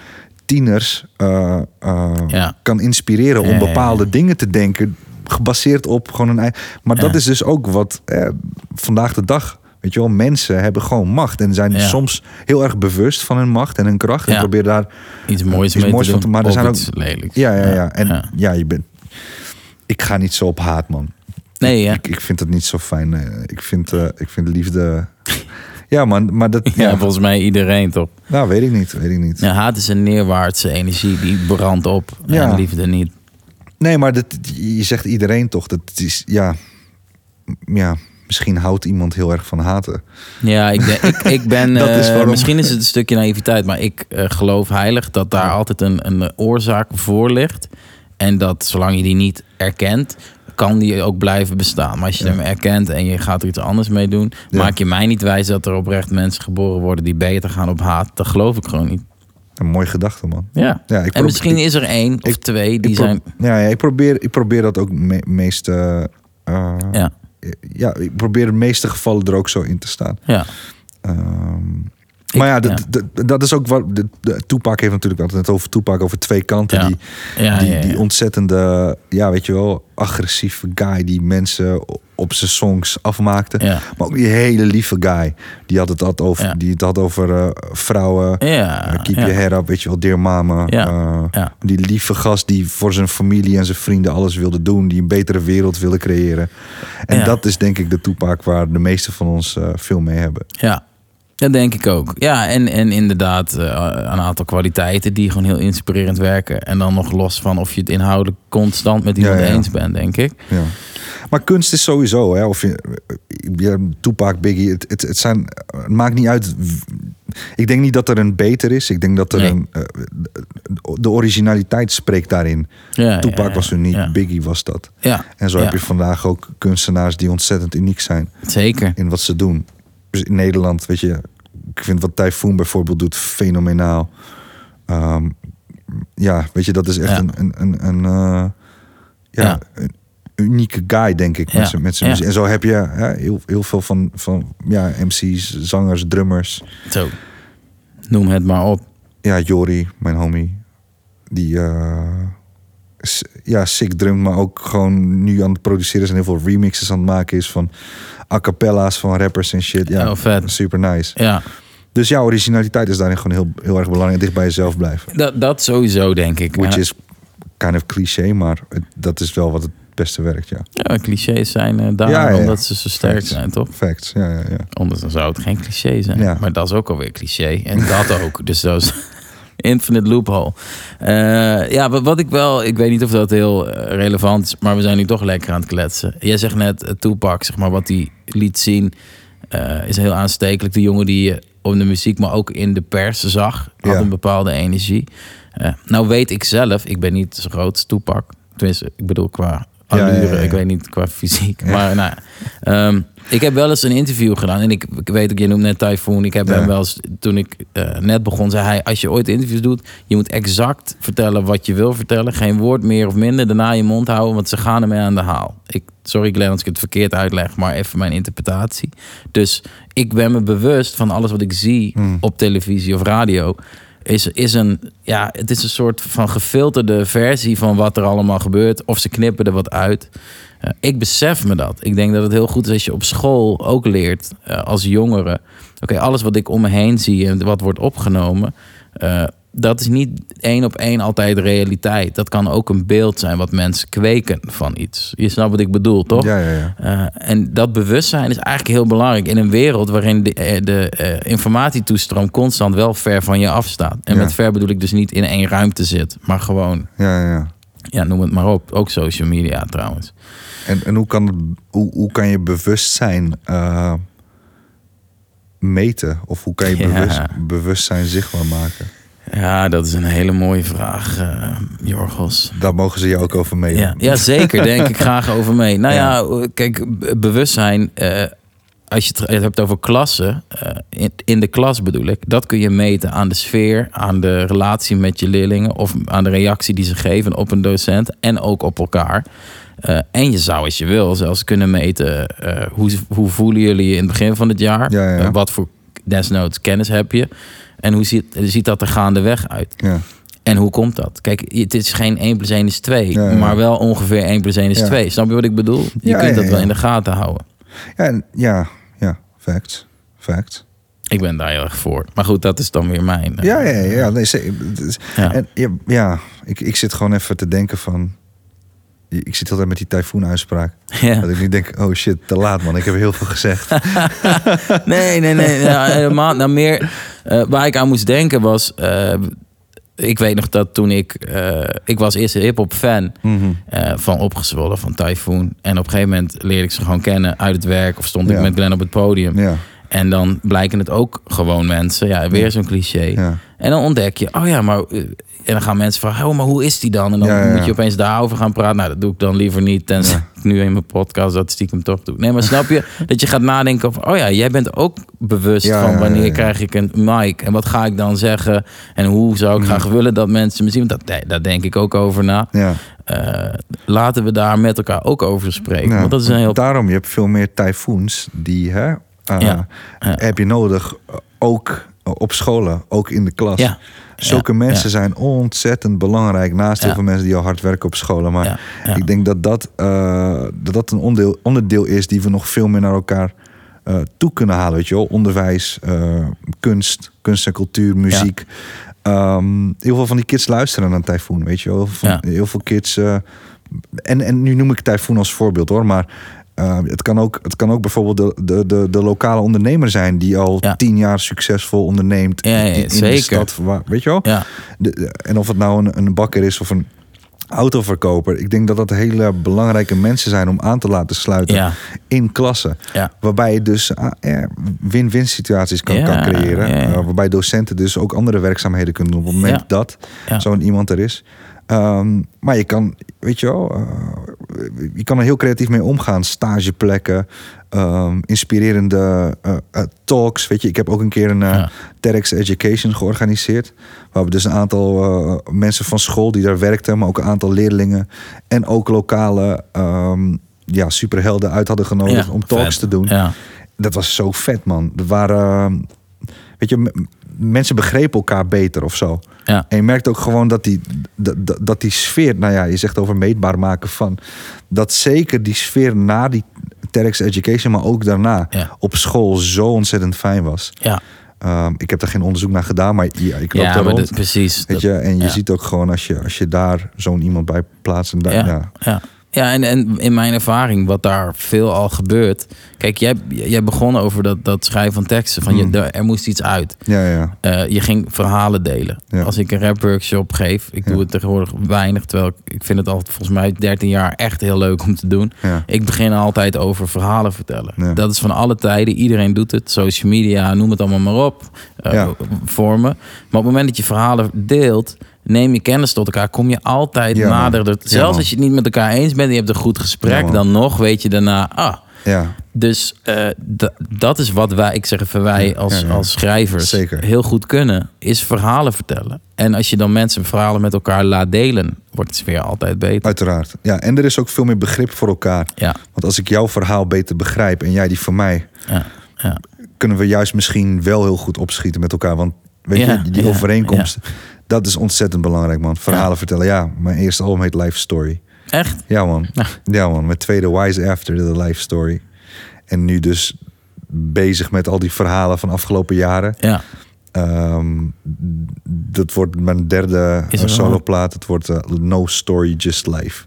tieners eh, eh, Ja. kan inspireren om Ja, ja, ja. bepaalde dingen te denken, gebaseerd op gewoon een eigen. Maar dat is dus ook wat eh, vandaag de dag. Weet je wel, mensen hebben gewoon macht en zijn soms heel erg bewust van hun macht en hun kracht. En proberen daar Iets moois iets mee moois te van te- maar er zijn lelijks. Ja, ja, ja. En ja, je bent. Ik ga niet zo op haat, man. Nee, ja. Ik, ik vind het niet zo fijn. Ik vind, eh, ik vind liefde. Ja, man, maar dat. Ja, Ja, volgens mij iedereen toch. nou, weet ik niet. Weet ik niet. Ja, haat is een neerwaartse energie die brandt op. Ja. En liefde niet. Nee, maar dat, je zegt iedereen toch. Dat is, ja, ja, misschien houdt iemand heel erg van haten. Ja, ik, ik, ik ben. Is eh, Misschien is het een stukje naïviteit, maar ik eh, geloof heilig dat daar altijd een, een oorzaak voor ligt. En dat zolang je die niet erkent, kan die ook blijven bestaan. Maar als je hem erkent en je gaat er iets anders mee doen, Ja. maak je mij niet wijs dat er oprecht mensen geboren worden die beter gaan op haat. Dat geloof ik gewoon niet. Een mooie gedachte, man. Ja. Ja, ik en misschien ik- is er één of ik- twee die zijn. ja, ja, ik, probeer, ik probeer dat ook me, meest... eh, Ja, ja, ik probeer de meeste gevallen er ook zo in te staan. ja. Ehm, maar ja, dat, ja. dat- is ook wat. De, Tupac heeft natuurlijk altijd over Tupac over twee kanten. Ja. Die, Ja, die, die ontzettende, ja, weet je wel, agressieve guy die mensen op zijn songs afmaakte. Ja. Maar ook die hele lieve guy. Die had het altijd over, die het had over eh, vrouwen. Ja, eh, keep your head up, weet je wel, dear mama. Ja, ja. Die lieve gast die voor zijn familie en zijn vrienden alles wilde doen. Die een betere wereld wilde creëren. En dat is denk ik de Tupac waar de meeste van ons veel mee hebben. Ja, dat denk ik ook. Ja, en, en inderdaad eh, een aantal kwaliteiten die gewoon heel inspirerend werken. En dan nog los van of je het inhoudelijk constant met iemand Ja, ja. eens bent, denk ik. Ja. Maar kunst is sowieso, hè, of je, je Tupac, Biggie, het, het, het zijn, het maakt niet uit. Ik denk niet dat er een beter is. Ik denk dat er Nee. een, eh, de originaliteit spreekt daarin. Ja, Tupac was er niet, ja. Biggie was dat. Ja, En zo heb je vandaag ook kunstenaars die ontzettend uniek zijn zeker. in wat ze doen. Dus in Nederland, weet je, ik vind wat Typhoon bijvoorbeeld doet fenomenaal. Ehm, ja, weet je, dat is echt Ja. een, een, een, een, eh, ja, Ja. een unieke guy, denk ik, met zijn met zijn Ja. muziek. En zo heb je heel, heel veel van, van ja, MC's, zangers, drummers. Zo. Noem het maar op. Ja, Jori, mijn homie, die s- ja, sick drumt, maar ook gewoon nu aan het produceren is en heel veel remixes aan het maken is van a cappella's van rappers en shit. Ja, Oh, vet. super nice. Ja, Dus ja, originaliteit is daarin gewoon heel, heel erg belangrijk. Dicht bij jezelf blijven. dat, dat sowieso, denk ik. Which Ja. is kind of cliché, maar het- dat is wel wat het beste werkt, ja. Ja, clichés zijn eh, daar Ja, ja, ja. omdat ze zo sterk Facts. zijn, toch? Facts, ja, ja, ja. Anders dan zou het geen cliché zijn. Maar dat is ook alweer cliché. En dat ook. Dus dat is infinite loophole. Eh, ja, wat, ik wel... Ik weet niet of dat heel eh, relevant is. Maar we zijn nu toch lekker aan het kletsen. Jij zegt net uh, Tupac, zeg maar. Wat hij liet zien eh, is heel aanstekelijk. De jongen die je op de muziek, maar ook in de pers zag. Had Ja. een bepaalde energie. Eh, nou weet ik zelf... Ik ben niet zo groot als Tupac. Tenminste, ik bedoel qua allure. Ik weet niet qua fysiek. Maar nou, ehm, ik heb wel eens een interview gedaan. En ik, ik weet ook, je noemt net Typhoon. Ik heb hem wel eens, toen ik eh, net begon, zei hij... Als je ooit interviews doet, je moet exact vertellen wat je wil vertellen. Geen woord meer of minder. Daarna je mond houden, want ze gaan ermee aan de haal. Ik, sorry Glenn als ik het verkeerd uitleg, maar even mijn interpretatie. Dus ik ben me bewust van alles wat ik zie Hmm. op televisie of radio is, is een, ja, het is een soort van gefilterde versie van wat er allemaal gebeurt. Of ze knippen er wat uit. Eh, ik besef me dat. Ik denk dat het heel goed is als je op school ook leert eh, als jongere. Oké, alles wat ik om me heen zie en wat wordt opgenomen. eh, dat is niet één op één altijd realiteit. Dat kan ook een beeld zijn wat mensen kweken van iets. Je snapt wat ik bedoel, toch? Ja, ja, ja. Uh, en dat bewustzijn is eigenlijk heel belangrijk in een wereld waarin de, eh, de uh, informatietoestroom constant wel ver van je afstaat. En Ja. met ver bedoel ik dus niet in één ruimte zit, maar gewoon, ja, ja, ja. ja, noem het maar op. Ook social media trouwens. En, en hoe, kan het, hoe, hoe kan je bewustzijn eh, meten? Of hoe kan je Ja. bewust, bewustzijn zichtbaar maken? Ja, dat is een hele mooie vraag, uh, Jorgos. Daar mogen ze je ook over mee. Ja, ja, zeker. Denk ik graag over mee. Nou ja, kijk, bewustzijn. Uh, als je het hebt over klassen, uh, in, in, de klas bedoel ik, dat kun je meten aan de sfeer, aan de relatie met je leerlingen of aan de reactie die ze geven op een docent en ook op elkaar. Uh, en je zou, als je wil, zelfs kunnen meten hoe, hoe voelen jullie je in het begin van het jaar? Ja, ja. Wat voor desnoods kennis heb je? En hoe ziet, ziet dat er gaandeweg uit? Ja. En hoe komt dat? Kijk, het is geen 1 plus 1 is 2, Ja, ja. maar wel ongeveer 1 plus 1 is Ja. 2. Snap je wat ik bedoel? Je kunt dat wel in de gaten houden. Ja, ja, ja, facts. Facts. Ik ben daar heel erg voor. Maar goed, dat is dan weer mijn. eh, Ja, ja, ja. ja, nee, Ja. En, ja, ja ik, ik zit gewoon even te denken van... Ik zit altijd met die tyfoon-uitspraak. Ja. Dat ik nu denk, oh shit, te laat man. Ik heb heel veel gezegd. Nee, nee, nee. ja, helemaal. Nou, meer eh, waar ik aan moest denken was. eh, ik weet nog dat toen ik... eh, ik was eerst een hip-hop fan Mhm. van Opgezwollen, van Typhoon. En op een gegeven moment leerde ik ze gewoon kennen uit het werk. Of stond ik met Glenn op het podium. Ja. En dan blijken het ook gewoon mensen. Ja, weer zo'n cliché. Ja. En dan ontdek je, oh ja, maar... En dan gaan mensen vragen, oh, maar hoe is die dan? En dan moet je opeens daarover gaan praten. Nou, dat doe ik dan liever niet. Tenzij nu in mijn podcast dat stiekem toch doe. Nee, maar snap je? dat je gaat nadenken over, oh ja, jij bent ook bewust Ja, van wanneer ja, ja. krijg ik een mic? En wat ga ik dan zeggen? En hoe zou ik Mm. graag willen dat mensen me zien? Dat, daar denk ik ook over na. Ja. Eh, laten we daar met elkaar ook over spreken. Want dat is een heel... Daarom, je hebt veel meer tyfoons die hè, eh, heb je nodig, eh, ook op scholen, ook in de klas. Ja, Zulke mensen zijn ontzettend belangrijk naast heel veel mensen die al hard werken op scholen. Maar ik denk dat dat, eh, dat, dat een onderdeel, onderdeel is die we nog veel meer naar elkaar eh, toe kunnen halen. Weet je wel? Onderwijs, eh, kunst, kunst en cultuur, muziek. Ehm, heel veel van die kids luisteren naar Typhoon, weet je wel. Heel veel, van- heel veel kids... en, en nu noem ik Typhoon als voorbeeld hoor, maar... eh, het, kan ook, het kan ook bijvoorbeeld de, de, de, de lokale ondernemer zijn die al Ja. tien jaar succesvol onderneemt Ja, ja, in, zeker. de stad. Waar, weet je wel? De- de- en of het nou een, een bakker is of een autoverkoper. Ik denk dat dat hele belangrijke mensen zijn om aan te laten sluiten Ja. in klassen. ja. Waarbij je dus ah, eh, win-win situaties kan, Ja, kan creëren. Eh, waarbij docenten dus ook andere werkzaamheden kunnen doen op het moment dat zo'n iemand er is. Ehm, maar je kan, weet je wel, eh, je kan er heel creatief mee omgaan. Stageplekken, ehm, inspirerende eh, eh, talks. Weet je, ik heb ook een keer een Ja. TEDx Education georganiseerd. Waar we dus een aantal mensen van school die daar werkten, maar ook een aantal leerlingen en ook lokale ehm, ja, superhelden uit hadden genodigd Ja, om talks vet. te doen. Ja. Dat was zo vet, man. Er waren, weet je, mensen begrepen elkaar beter of zo. Ja. En je merkt ook gewoon dat die, dat, dat- die sfeer, nou ja, je zegt over meetbaar maken van, dat zeker die sfeer na die TEDx Education, maar ook daarna Ja. op school zo ontzettend fijn was. Ja, Ehm, ik heb daar geen onderzoek naar gedaan, maar ja, ik loop ja daar maar rond. dat- precies. Weet Dat- je, en je ja. ziet ook gewoon als je, als je daar zo'n iemand bij plaatst. En daar, ja. Ja, ja. en, en in mijn ervaring, wat daar veel al gebeurt. Kijk, jij, jij begon over dat, dat schrijven van teksten. Van Hmm. je, er, er moest iets uit. Ja, ja, Eh, je ging verhalen delen. Ja. Als ik een rap workshop geef, ik Ja. doe het tegenwoordig weinig. Terwijl ik, ik vind het al volgens mij 13 jaar echt heel leuk om te doen. ja. Ik begin altijd over verhalen vertellen. Dat is van alle tijden. Iedereen doet het. Social media, noem het allemaal maar op. eh. Vormen. Maar op het moment dat je verhalen deelt, neem je kennis tot elkaar. Kom je altijd Ja, nader. Ja, Zelfs als je het niet met elkaar eens bent en je hebt een goed gesprek, dan nog weet je daarna, ah. ja. Dus eh, dat is wat wij, ik zeg even wij als, als schrijvers Zeker. heel goed kunnen, is verhalen vertellen. En als je dan mensen verhalen met elkaar laat delen, wordt het weer altijd beter. Uiteraard. Ja, en er is ook veel meer begrip voor elkaar. Ja, Want als ik jouw verhaal beter begrijp en jij die van mij, ja, ja. kunnen we juist misschien wel heel goed opschieten met elkaar. Want weet je, die ja, overeenkomst, dat is ontzettend belangrijk, man. Verhalen vertellen. Ja, mijn eerste album heet Life Story. Echt? Ja, man. Ja. Ja, man. Mijn tweede Wise After, the Life Story. En nu dus bezig met al die verhalen van afgelopen jaren. Ja. Ehm, dat wordt mijn derde soloplaat. Het wordt eh, No Story, Just Life.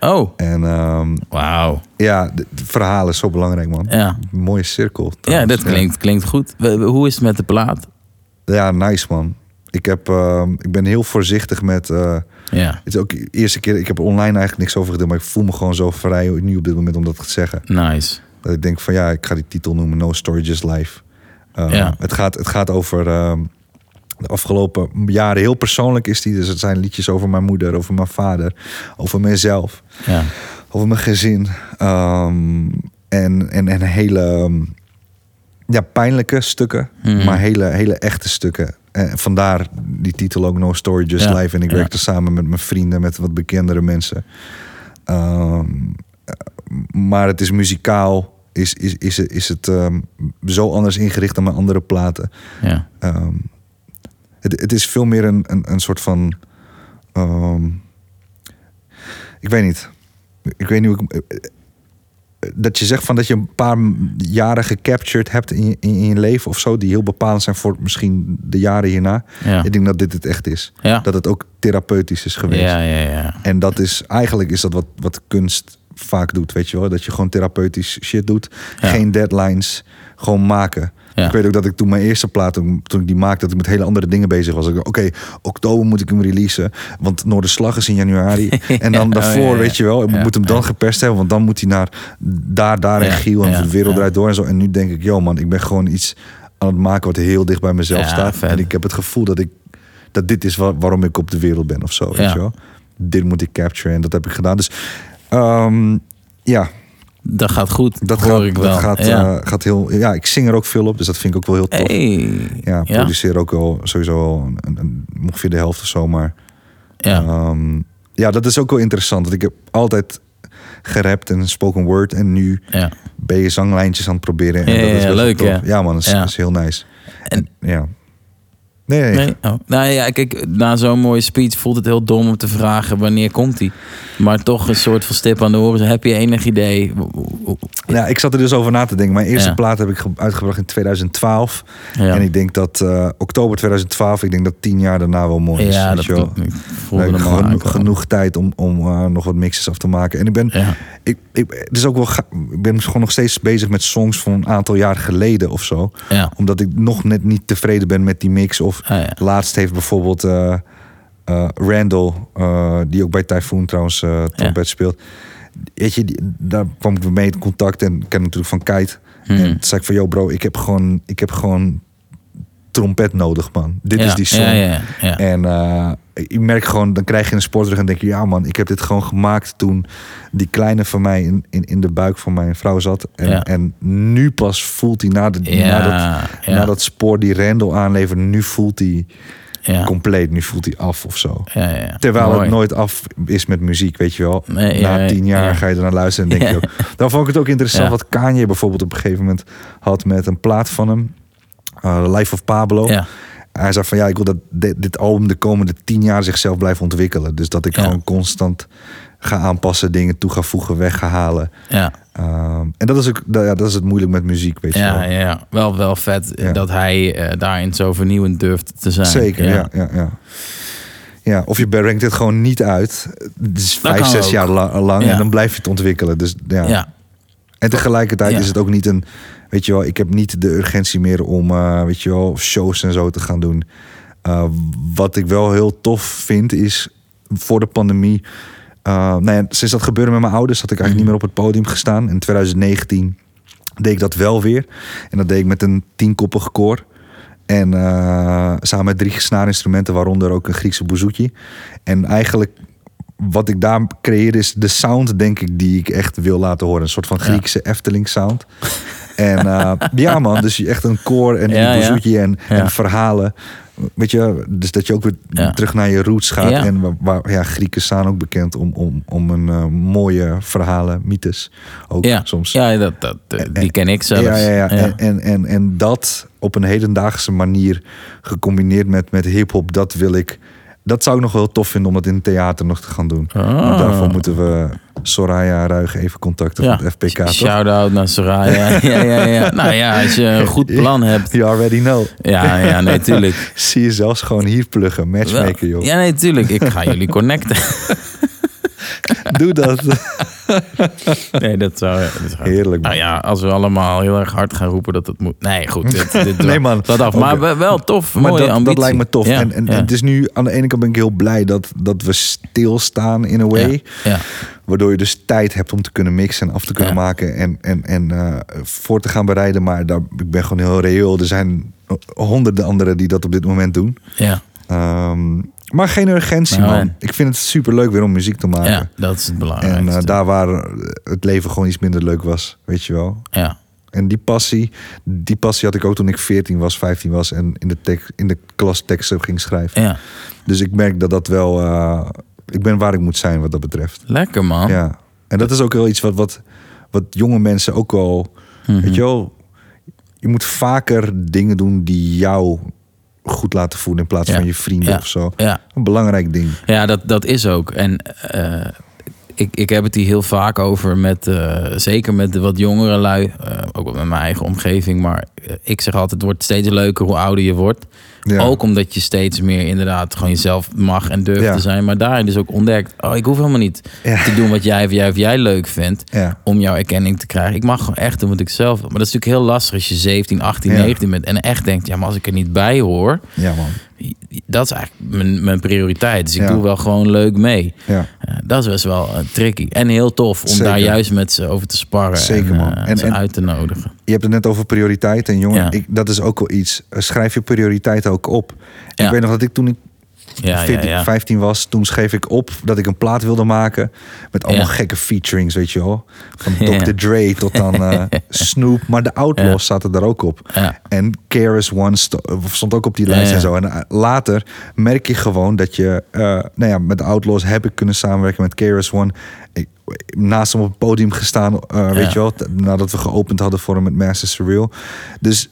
Oh, En ehm, wauw. ja, de, de verhalen is zo belangrijk, man. Ja. Mooie cirkel. Ja, dat klinkt, klinkt goed. Hoe is het met de plaat? Ja, nice, man. Ik, heb, ehm, ik ben heel voorzichtig met... eh, Ja, het is ook de eerste keer... Ik heb online eigenlijk niks over gedaan... maar ik voel me gewoon zo vrij nu op dit moment om dat te zeggen. nice. Dat ik denk van ja, ik ga die titel noemen No Story, Just Life. Uh, Ja. het, gaat, het gaat over ehm, de afgelopen jaren. Heel persoonlijk is die. Dus het zijn liedjes over mijn moeder, over mijn vader, over mezelf, Ja, over mijn gezin. Ehm, en, en, en hele ehm, ja, pijnlijke stukken, Mhm. maar hele, hele echte stukken. En vandaar die titel ook No Story, Just Ja, Life. En ik werkte samen met mijn vrienden, met wat bekendere mensen. Ehm, maar het is muzikaal, is, is, is, is het ehm, zo anders ingericht dan mijn andere platen. ja. Ehm, het, het is veel meer een, een, een soort van. ik weet niet. Ik weet niet hoe ik. Dat je zegt van dat je een paar jaren gecaptured hebt in je, in je leven of zo, die heel bepalend zijn voor misschien de jaren hierna. Ja. Ik denk dat dit het echt is. Ja. Dat het ook therapeutisch is geweest. Ja, ja, ja. En dat is eigenlijk is dat wat, wat kunst vaak doet, weet je wel? Dat je gewoon therapeutisch shit doet. Geen deadlines, gewoon maken. Ja. Ik weet ook dat ik toen mijn eerste plaat, toen, ik die maakte, dat ik met hele andere dingen bezig was. Oké, oktober moet ik hem releasen, want Noorderslag is in januari. En dan daarvoor, oh, ja, ja. weet je wel, ik moet hem dan geperst hebben, want dan moet hij naar daar, daar en Giel en de wereld draait door en zo. En nu denk ik, yo man, ik ben gewoon iets aan het maken wat heel dicht bij mezelf staat. vet. En ik heb het gevoel dat ik dat dit is wa- waarom ik op de wereld ben of zo. Weet je wel? Dit moet ik capturen en dat heb ik gedaan. Dus ehm, ja, Dat gaat goed, dat hoor gaat, ik wel. dat gaat, ja. eh, gaat heel. Ja, ik zing er ook veel op, dus dat vind ik ook wel heel tof. hey. Ja, ja. produceer ook wel sowieso wel een, een, een- ongeveer de helft of zo. Maar Ja. ehm, ja, dat is ook wel interessant. Want ik heb altijd gerapt en spoken word. En nu ja. ben je zanglijntjes aan het proberen. En Ja, dat ja, is ja, leuk, hè? Ja man, dat is, Ja. dat is heel nice. En- ja. Nee? Oh. Nou ja, kijk, na zo'n mooie speech voelt het heel dom om te vragen wanneer komt hij. Maar toch een soort van stip aan de horizon. Heb je enig idee? Ja, ik zat er dus over na te denken. Mijn eerste Ja. plaat heb ik ge- uitgebracht in 2012. Ja, En ik denk dat eh, oktober 2012, ik denk dat tien jaar daarna wel mooi is. ja dat geno- genoeg tijd om, om eh, nog wat mixes af te maken. En ik ben, Ja. ik, ik, het is ook wel ik ben gewoon nog steeds bezig met songs van een aantal jaar geleden of zo. Omdat ik nog net niet tevreden ben met die mix. Of Ah, ja. laatst heeft bijvoorbeeld eh, Randall, eh, die ook bij Typhoon trouwens trompet speelt. Weet je, die- daar kwam ik mee in contact en ik ken natuurlijk van Kite. Hmm. En toen zei ik van, yo bro, ik heb gewoon, ik heb gewoon trompet nodig, man. Dit Ja, is die song. Ja, ja, ja. En je merkt gewoon, dan krijg je een sportrug en denk je, ja man, ik heb dit gewoon gemaakt toen die kleine van mij in, in, in de buik van mijn vrouw zat. En, Ja. en nu pas voelt hij na, de, Ja, na, dat, ja. na dat spoor die Randall aanlevert, nu voelt hij compleet, nu voelt hij af of zo. ja, ja. Terwijl Mooi. het nooit af is met muziek, weet je wel. Nee, Na tien jaar ja. ga je er naar luisteren en denk je ook... Dan vond ik het ook interessant wat Kanye bijvoorbeeld op een gegeven moment had met een plaat van hem. eh, Life of Pablo. Ja. Hij zei van ja, ik wil dat dit, dit album de komende tien jaar zichzelf blijft ontwikkelen. Dus dat ik Ja. gewoon constant ga aanpassen, dingen toe ga voegen, weg ga halen. Ja. Ehm, en dat is ook dat- ja, dat is het moeilijk met muziek, weet je Ja, wel. ja, ja. Wel, wel vet Ja. dat hij eh, daarin zo vernieuwend durft te zijn. Zeker, ja. Ja, ja, ja. of je brengt het gewoon niet uit. Het is Dat vijf, zes ook. jaar la- lang Ja. en dan blijf je het ontwikkelen. Dus ja. Ja. En tegelijkertijd is het ook niet een... Weet je wel, ik heb niet de urgentie meer om, eh, weet je wel, shows en zo te gaan doen. Eh, wat ik wel heel tof vind is, voor de pandemie... eh, nou ja, sinds dat gebeurde met mijn ouders had ik eigenlijk niet meer op het podium gestaan. In 2019 deed ik dat wel weer. En dat deed ik met een tienkoppig koor. En samen met drie snaarinstrumenten, waaronder ook een Griekse bouzouki. En eigenlijk wat ik daar creëer is de sound, denk ik, die ik echt wil laten horen. Een soort van Griekse Efteling sound. En eh, ja man, dus echt een koor en Ja, ja. bouzouki en, Ja. en verhalen. Weet je, dus dat je ook weer Ja. terug naar je roots gaat. Ja. En waar, waar- ja, Grieken staan ook bekend om, om, om een eh, mooie verhalen, mythes. Ook Ja, soms. ja dat, dat, eh, die ken ik zelfs. Ja, ja, ja. En, en, en, en dat op een hedendaagse manier gecombineerd met, met hip-hop, dat wil ik. Dat zou ik nog wel tof vinden om dat in het theater nog te gaan doen. Ah. Maar daarvoor moeten we Soraya Ruig even contacten Ja. van het FPK. Shout-out naar Soraya. ja, ja, ja. Nou ja, als je een goed plan hebt. You already know. Ja, ja, nee, tuurlijk. Zie je zelfs gewoon hier pluggen. Matchmaker, joh. Ja, nee, tuurlijk. Ik ga jullie connecten. Doe dat. Nee, dat zou... Dat zou- Heerlijk, man. Nou ja, als we allemaal heel erg hard gaan roepen dat het moet... Nee, goed. Dit, dit Nee, man. Wat af. Maar wel- tof. Maar mooie dat, ambitie. dat lijkt me tof. Ja, en en, ja. en het is nu, aan de ene kant ben ik heel blij dat, dat we stilstaan in a way. Ja. Waardoor je dus tijd hebt om te kunnen mixen en af te kunnen maken en, en, en eh, voor te gaan bereiden. Maar daar, ik ben gewoon heel reëel. Er zijn honderden anderen die dat op dit moment doen. ja. Ehm, maar geen urgentie, Nou, man. en- Ik vind het super leuk weer om muziek te maken. ja, dat is het en belangrijkste. eh, daar waar het leven gewoon iets minder leuk was, weet je wel. ja. En die passie, die passie had ik ook toen ik 14 was, 15 was en in de, in de klas teksten ging schrijven. ja, Dus ik merk dat dat wel. eh, ik ben waar ik moet zijn wat dat betreft. lekker man. Ja. En dat is ook wel iets wat, wat, wat jonge mensen ook wel. Mhm. Weet je wel, je moet vaker dingen doen die jou goed laten voelen in plaats Ja. van je vrienden Ja. of zo. Ja. Een belangrijk ding. Ja, dat, dat is ook. En eh, ik, ik heb het hier heel vaak over met, eh, zeker met de wat jongere lui, eh, ook met mijn eigen omgeving. Maar eh, ik zeg altijd, het wordt steeds leuker hoe ouder je wordt. Ja. Ook omdat je steeds meer inderdaad gewoon jezelf mag en durft Ja. te zijn. Maar daarin dus ook ontdekt, oh, ik hoef helemaal niet Ja. te doen wat jij of jij of jij leuk vindt. Om jouw erkenning te krijgen. Ik mag gewoon echt doen wat ik zelf. Maar dat is natuurlijk heel lastig als je 17, 18, Ja. 19 bent. En echt denkt, ja, maar als ik er niet bij hoor. Ja, man. Dat is eigenlijk mijn, mijn prioriteit. Dus ik Ja. doe wel gewoon leuk mee. Ja. Ja, dat is best wel eh, tricky. En heel tof om Zeker. daar juist met ze over te sparren. Zeker, en, man. eh, En- ze en- uit te nodigen. Je hebt het net over prioriteiten. En jongen, Ja. ik, dat is ook wel iets. Eh, Schrijf je prioriteiten ook op. Ik weet nog dat ik toen ik Ja, ja, 14, ja. 15 was, toen schreef ik op dat ik een plaat wilde maken. Met allemaal gekke featurings, weet je wel. Van. Dr. Dre tot dan eh, Snoop. Maar de Outlaws zaten daar ook op. En KRS One sto- stond ook op die lijst en zo. En eh, later merk je gewoon dat je... eh, nou ja, met de Outlaws heb ik kunnen samenwerken met KRS One. Ik, naast hem op het podium gestaan, weet je wel. Nadat we geopend hadden voor hem met Master Surreal. Dus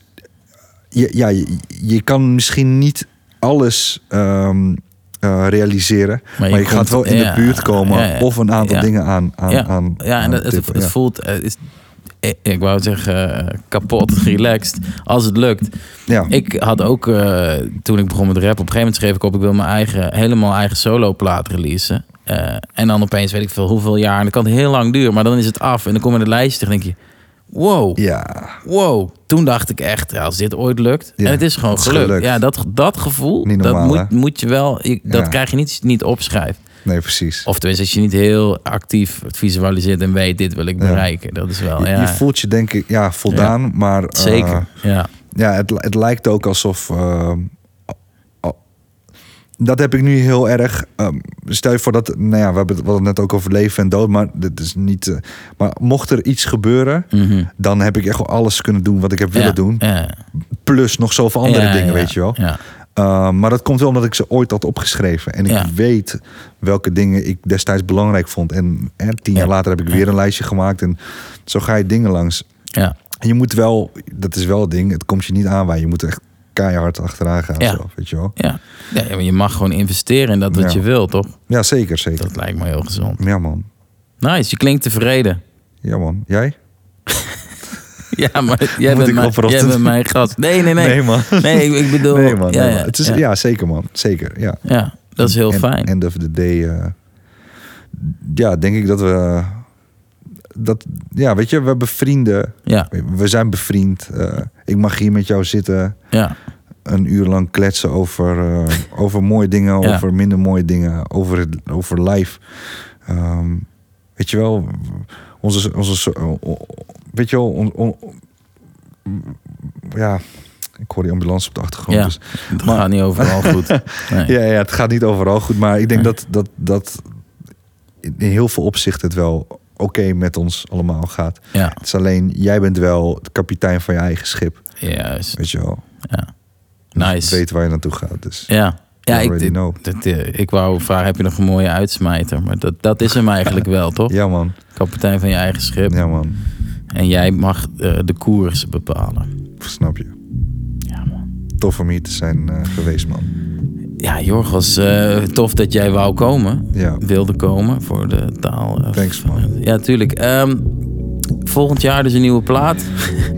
ja, je, je kan misschien niet alles ehm, eh, realiseren. Maar je je, gaat wel in ja, de buurt komen. ja, ja, of een aantal dingen aan, aan, ja, aan ja, en aan het, tippen, het ja. voelt, eh, is, ik, wou zeggen, eh, kapot, relaxed, als het lukt. Ja. Ik had ook, toen ik begon met rap, op een gegeven moment schreef ik op, ik wil mijn eigen, helemaal eigen soloplaat releasen. Eh, en dan opeens weet ik veel hoeveel jaar, en dat kan heel lang duren, maar dan is het af. En dan kom je in de lijst en denk je, wow, ja, wow. Toen dacht ik echt, ja, als dit ooit lukt. Ja, en het is gewoon gelukt. Ja, dat, dat gevoel, Niet dat moet, moet je wel, je- dat Ja. krijg je niet, niet opschrijft. nee, precies. Of tenminste, als je niet heel actief het visualiseert en weet, dit wil ik bereiken. Dat is wel, Je- voelt je denk ik ja, voldaan, maar eh, Zeker, ja. ja, het, het lijkt ook alsof. eh, dat heb ik nu heel erg. ehm, stel je voor dat. Nou ja, we hebben het, net ook over leven en dood, maar dit is niet. eh, maar mocht er iets gebeuren, Mhm. dan heb ik echt wel alles kunnen doen wat ik heb willen Ja, doen. Ja. Plus nog zoveel andere Ja, dingen, weet je wel. Uh, maar dat komt wel omdat ik ze ooit had opgeschreven. En ik weet welke dingen ik destijds belangrijk vond. En hè, tien jaar Ja. later heb ik weer een lijstje gemaakt. En zo ga je dingen langs. ja. En je moet wel, dat is wel het ding, het komt je niet aan waar je moet echt keihard achteraan gaan. Ja. Weet je wel? Ja. ja, maar je mag gewoon investeren in dat wat Ja. je wil, toch? Ja, zeker, zeker. Dat lijkt me heel gezond. Ja, man. Nice, je klinkt tevreden. Ja, man. Jij? Ja, maar jij, bent mijn, jij bent mijn gast. Nee, nee, nee. Nee, man. Nee, ik, ik bedoel... Nee, man. Ja, nee, ja, man. Het is, ja. zeker, man. Zeker, ja. Ja, dat is heel En- fijn. End of the day. eh, ja, denk ik dat we... Dat, ja, weet je, we hebben vrienden. Ja, We zijn bevriend. Eh, ik mag hier met jou zitten. ja, Een uur lang kletsen over, eh, over mooie dingen, Ja. over minder mooie dingen, over, het- over life. Ehm, weet je wel, onze, onze, weet je wel, on- on- ja, ik hoor die ambulance op de achtergrond. ja. Dus, Het maar- gaat niet overal goed. Nee. ja, ja, het gaat niet overal goed, maar ik denk Nee. dat, dat, dat in heel veel opzichten het wel oké met ons allemaal gaat. Ja, Het is alleen, jij bent wel de kapitein van je eigen schip, juist. weet je wel. Ja. Dus Nice. weet waar je naartoe gaat, dus... Ja, ja ik, dat, eh, ik wou vragen, heb je nog een mooie uitsmijter? Maar dat, dat is hem eigenlijk wel, toch? Ja, man. Kapitein van je eigen schip. Ja, man. En jij mag eh, de koers bepalen. Snap je. Ja, man. Tof om hier te zijn eh, geweest, man. Ja, Jorgos, eh, tof dat jij wou komen. Ja. Wilde komen voor de taal. eh, Thanks, man. Ja, tuurlijk. Ehm, volgend jaar dus een nieuwe plaat.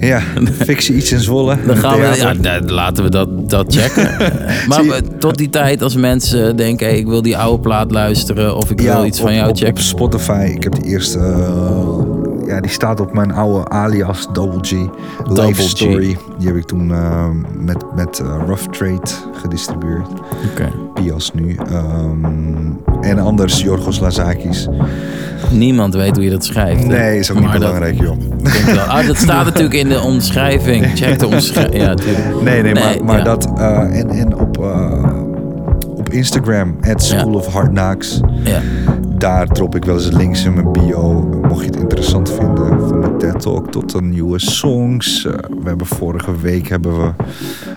Ja, fictie iets in Zwolle. Dan gaan we, ja, da- laten we dat, dat checken. Maar je- tot die tijd, als mensen denken: hey, ik wil die oude plaat luisteren of ik wil iets op, van jou op, checken. Op Spotify, ik heb die eerste... eh, ja, die staat op mijn oude alias Double G. Double Life G. Story. Die heb ik toen eh, met, met eh, Rough Trade gedistribueerd. Oké. Pias nu. Ehm, en anders Jorgos Lazakis. Niemand weet hoe je dat schrijft. hè? Nee, is ook niet Maar dat belangrijk, joh. Ah, dat staat natuurlijk in de omschrijving. Check de omschrijving. Ja. Nee, nee, maar, maar ja. dat... eh, en, en op, eh, op Instagram, at School of Hard Knocks. Ja. Daar drop ik wel eens links in mijn bio. Mocht je het interessant vinden. Van mijn TED Talk tot de nieuwe songs. Eh, we hebben vorige week hebben we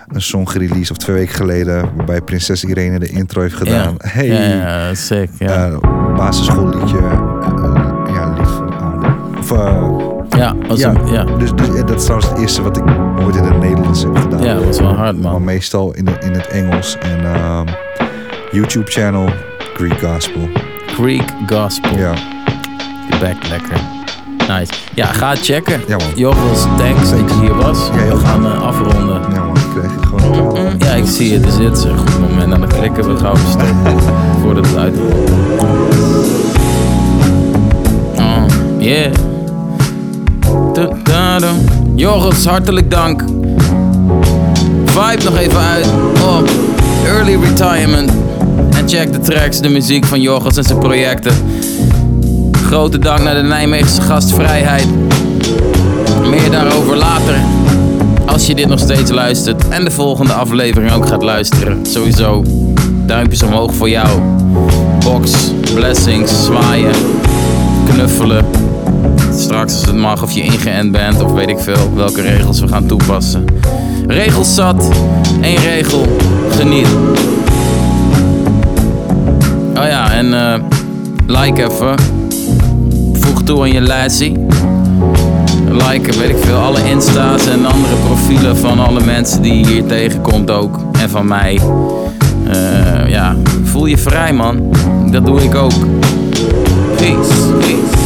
een song gereleased. Of twee weken geleden. Waarbij Prinses Irene de intro heeft gedaan. Ja. Hey. Ja, ja, sick. Ja. Eh, basisschoolliedje. eh, ja, lief van de aarde. Of, ja, ja. Dus, dus dat is trouwens het eerste wat ik ooit in het Nederlands heb gedaan. ja, was wel hard, Maar man. meestal in, de- in het Engels. En ehm, YouTube channel, Greek Gospel. Greek Gospel. Ja. Lekker. Nice. Ja, ga checken. Ja, man. Thanks dat je hier was. We gaan eh, afronden. Ja man, ik krijg het gewoon. Mm, Ja, ik zie het. Dus dit is een goed moment. En dan klikken we gauw stop voordat het uit Oh, yeah. Da-da-da. Joris, hartelijk dank. Vibe nog even uit op Early Retirement. Check de tracks, de muziek van Joris en zijn projecten. Grote dank naar de Nijmeegse gastvrijheid. Meer daarover later. Als je dit nog steeds luistert en de volgende aflevering ook gaat luisteren. Sowieso duimpjes omhoog voor jou. Box, blessings, zwaaien, knuffelen. Straks als het mag of je ingeënt bent of weet ik veel welke regels we gaan toepassen. Regels zat, één regel, geniet. Oh ja, en eh, like even. Voeg toe aan je lijstje liken, weet ik veel, alle insta's en andere profielen van alle mensen die je hier tegenkomt ook. En van mij. Eh, ja, voel je vrij man. Dat doe ik ook. Peace.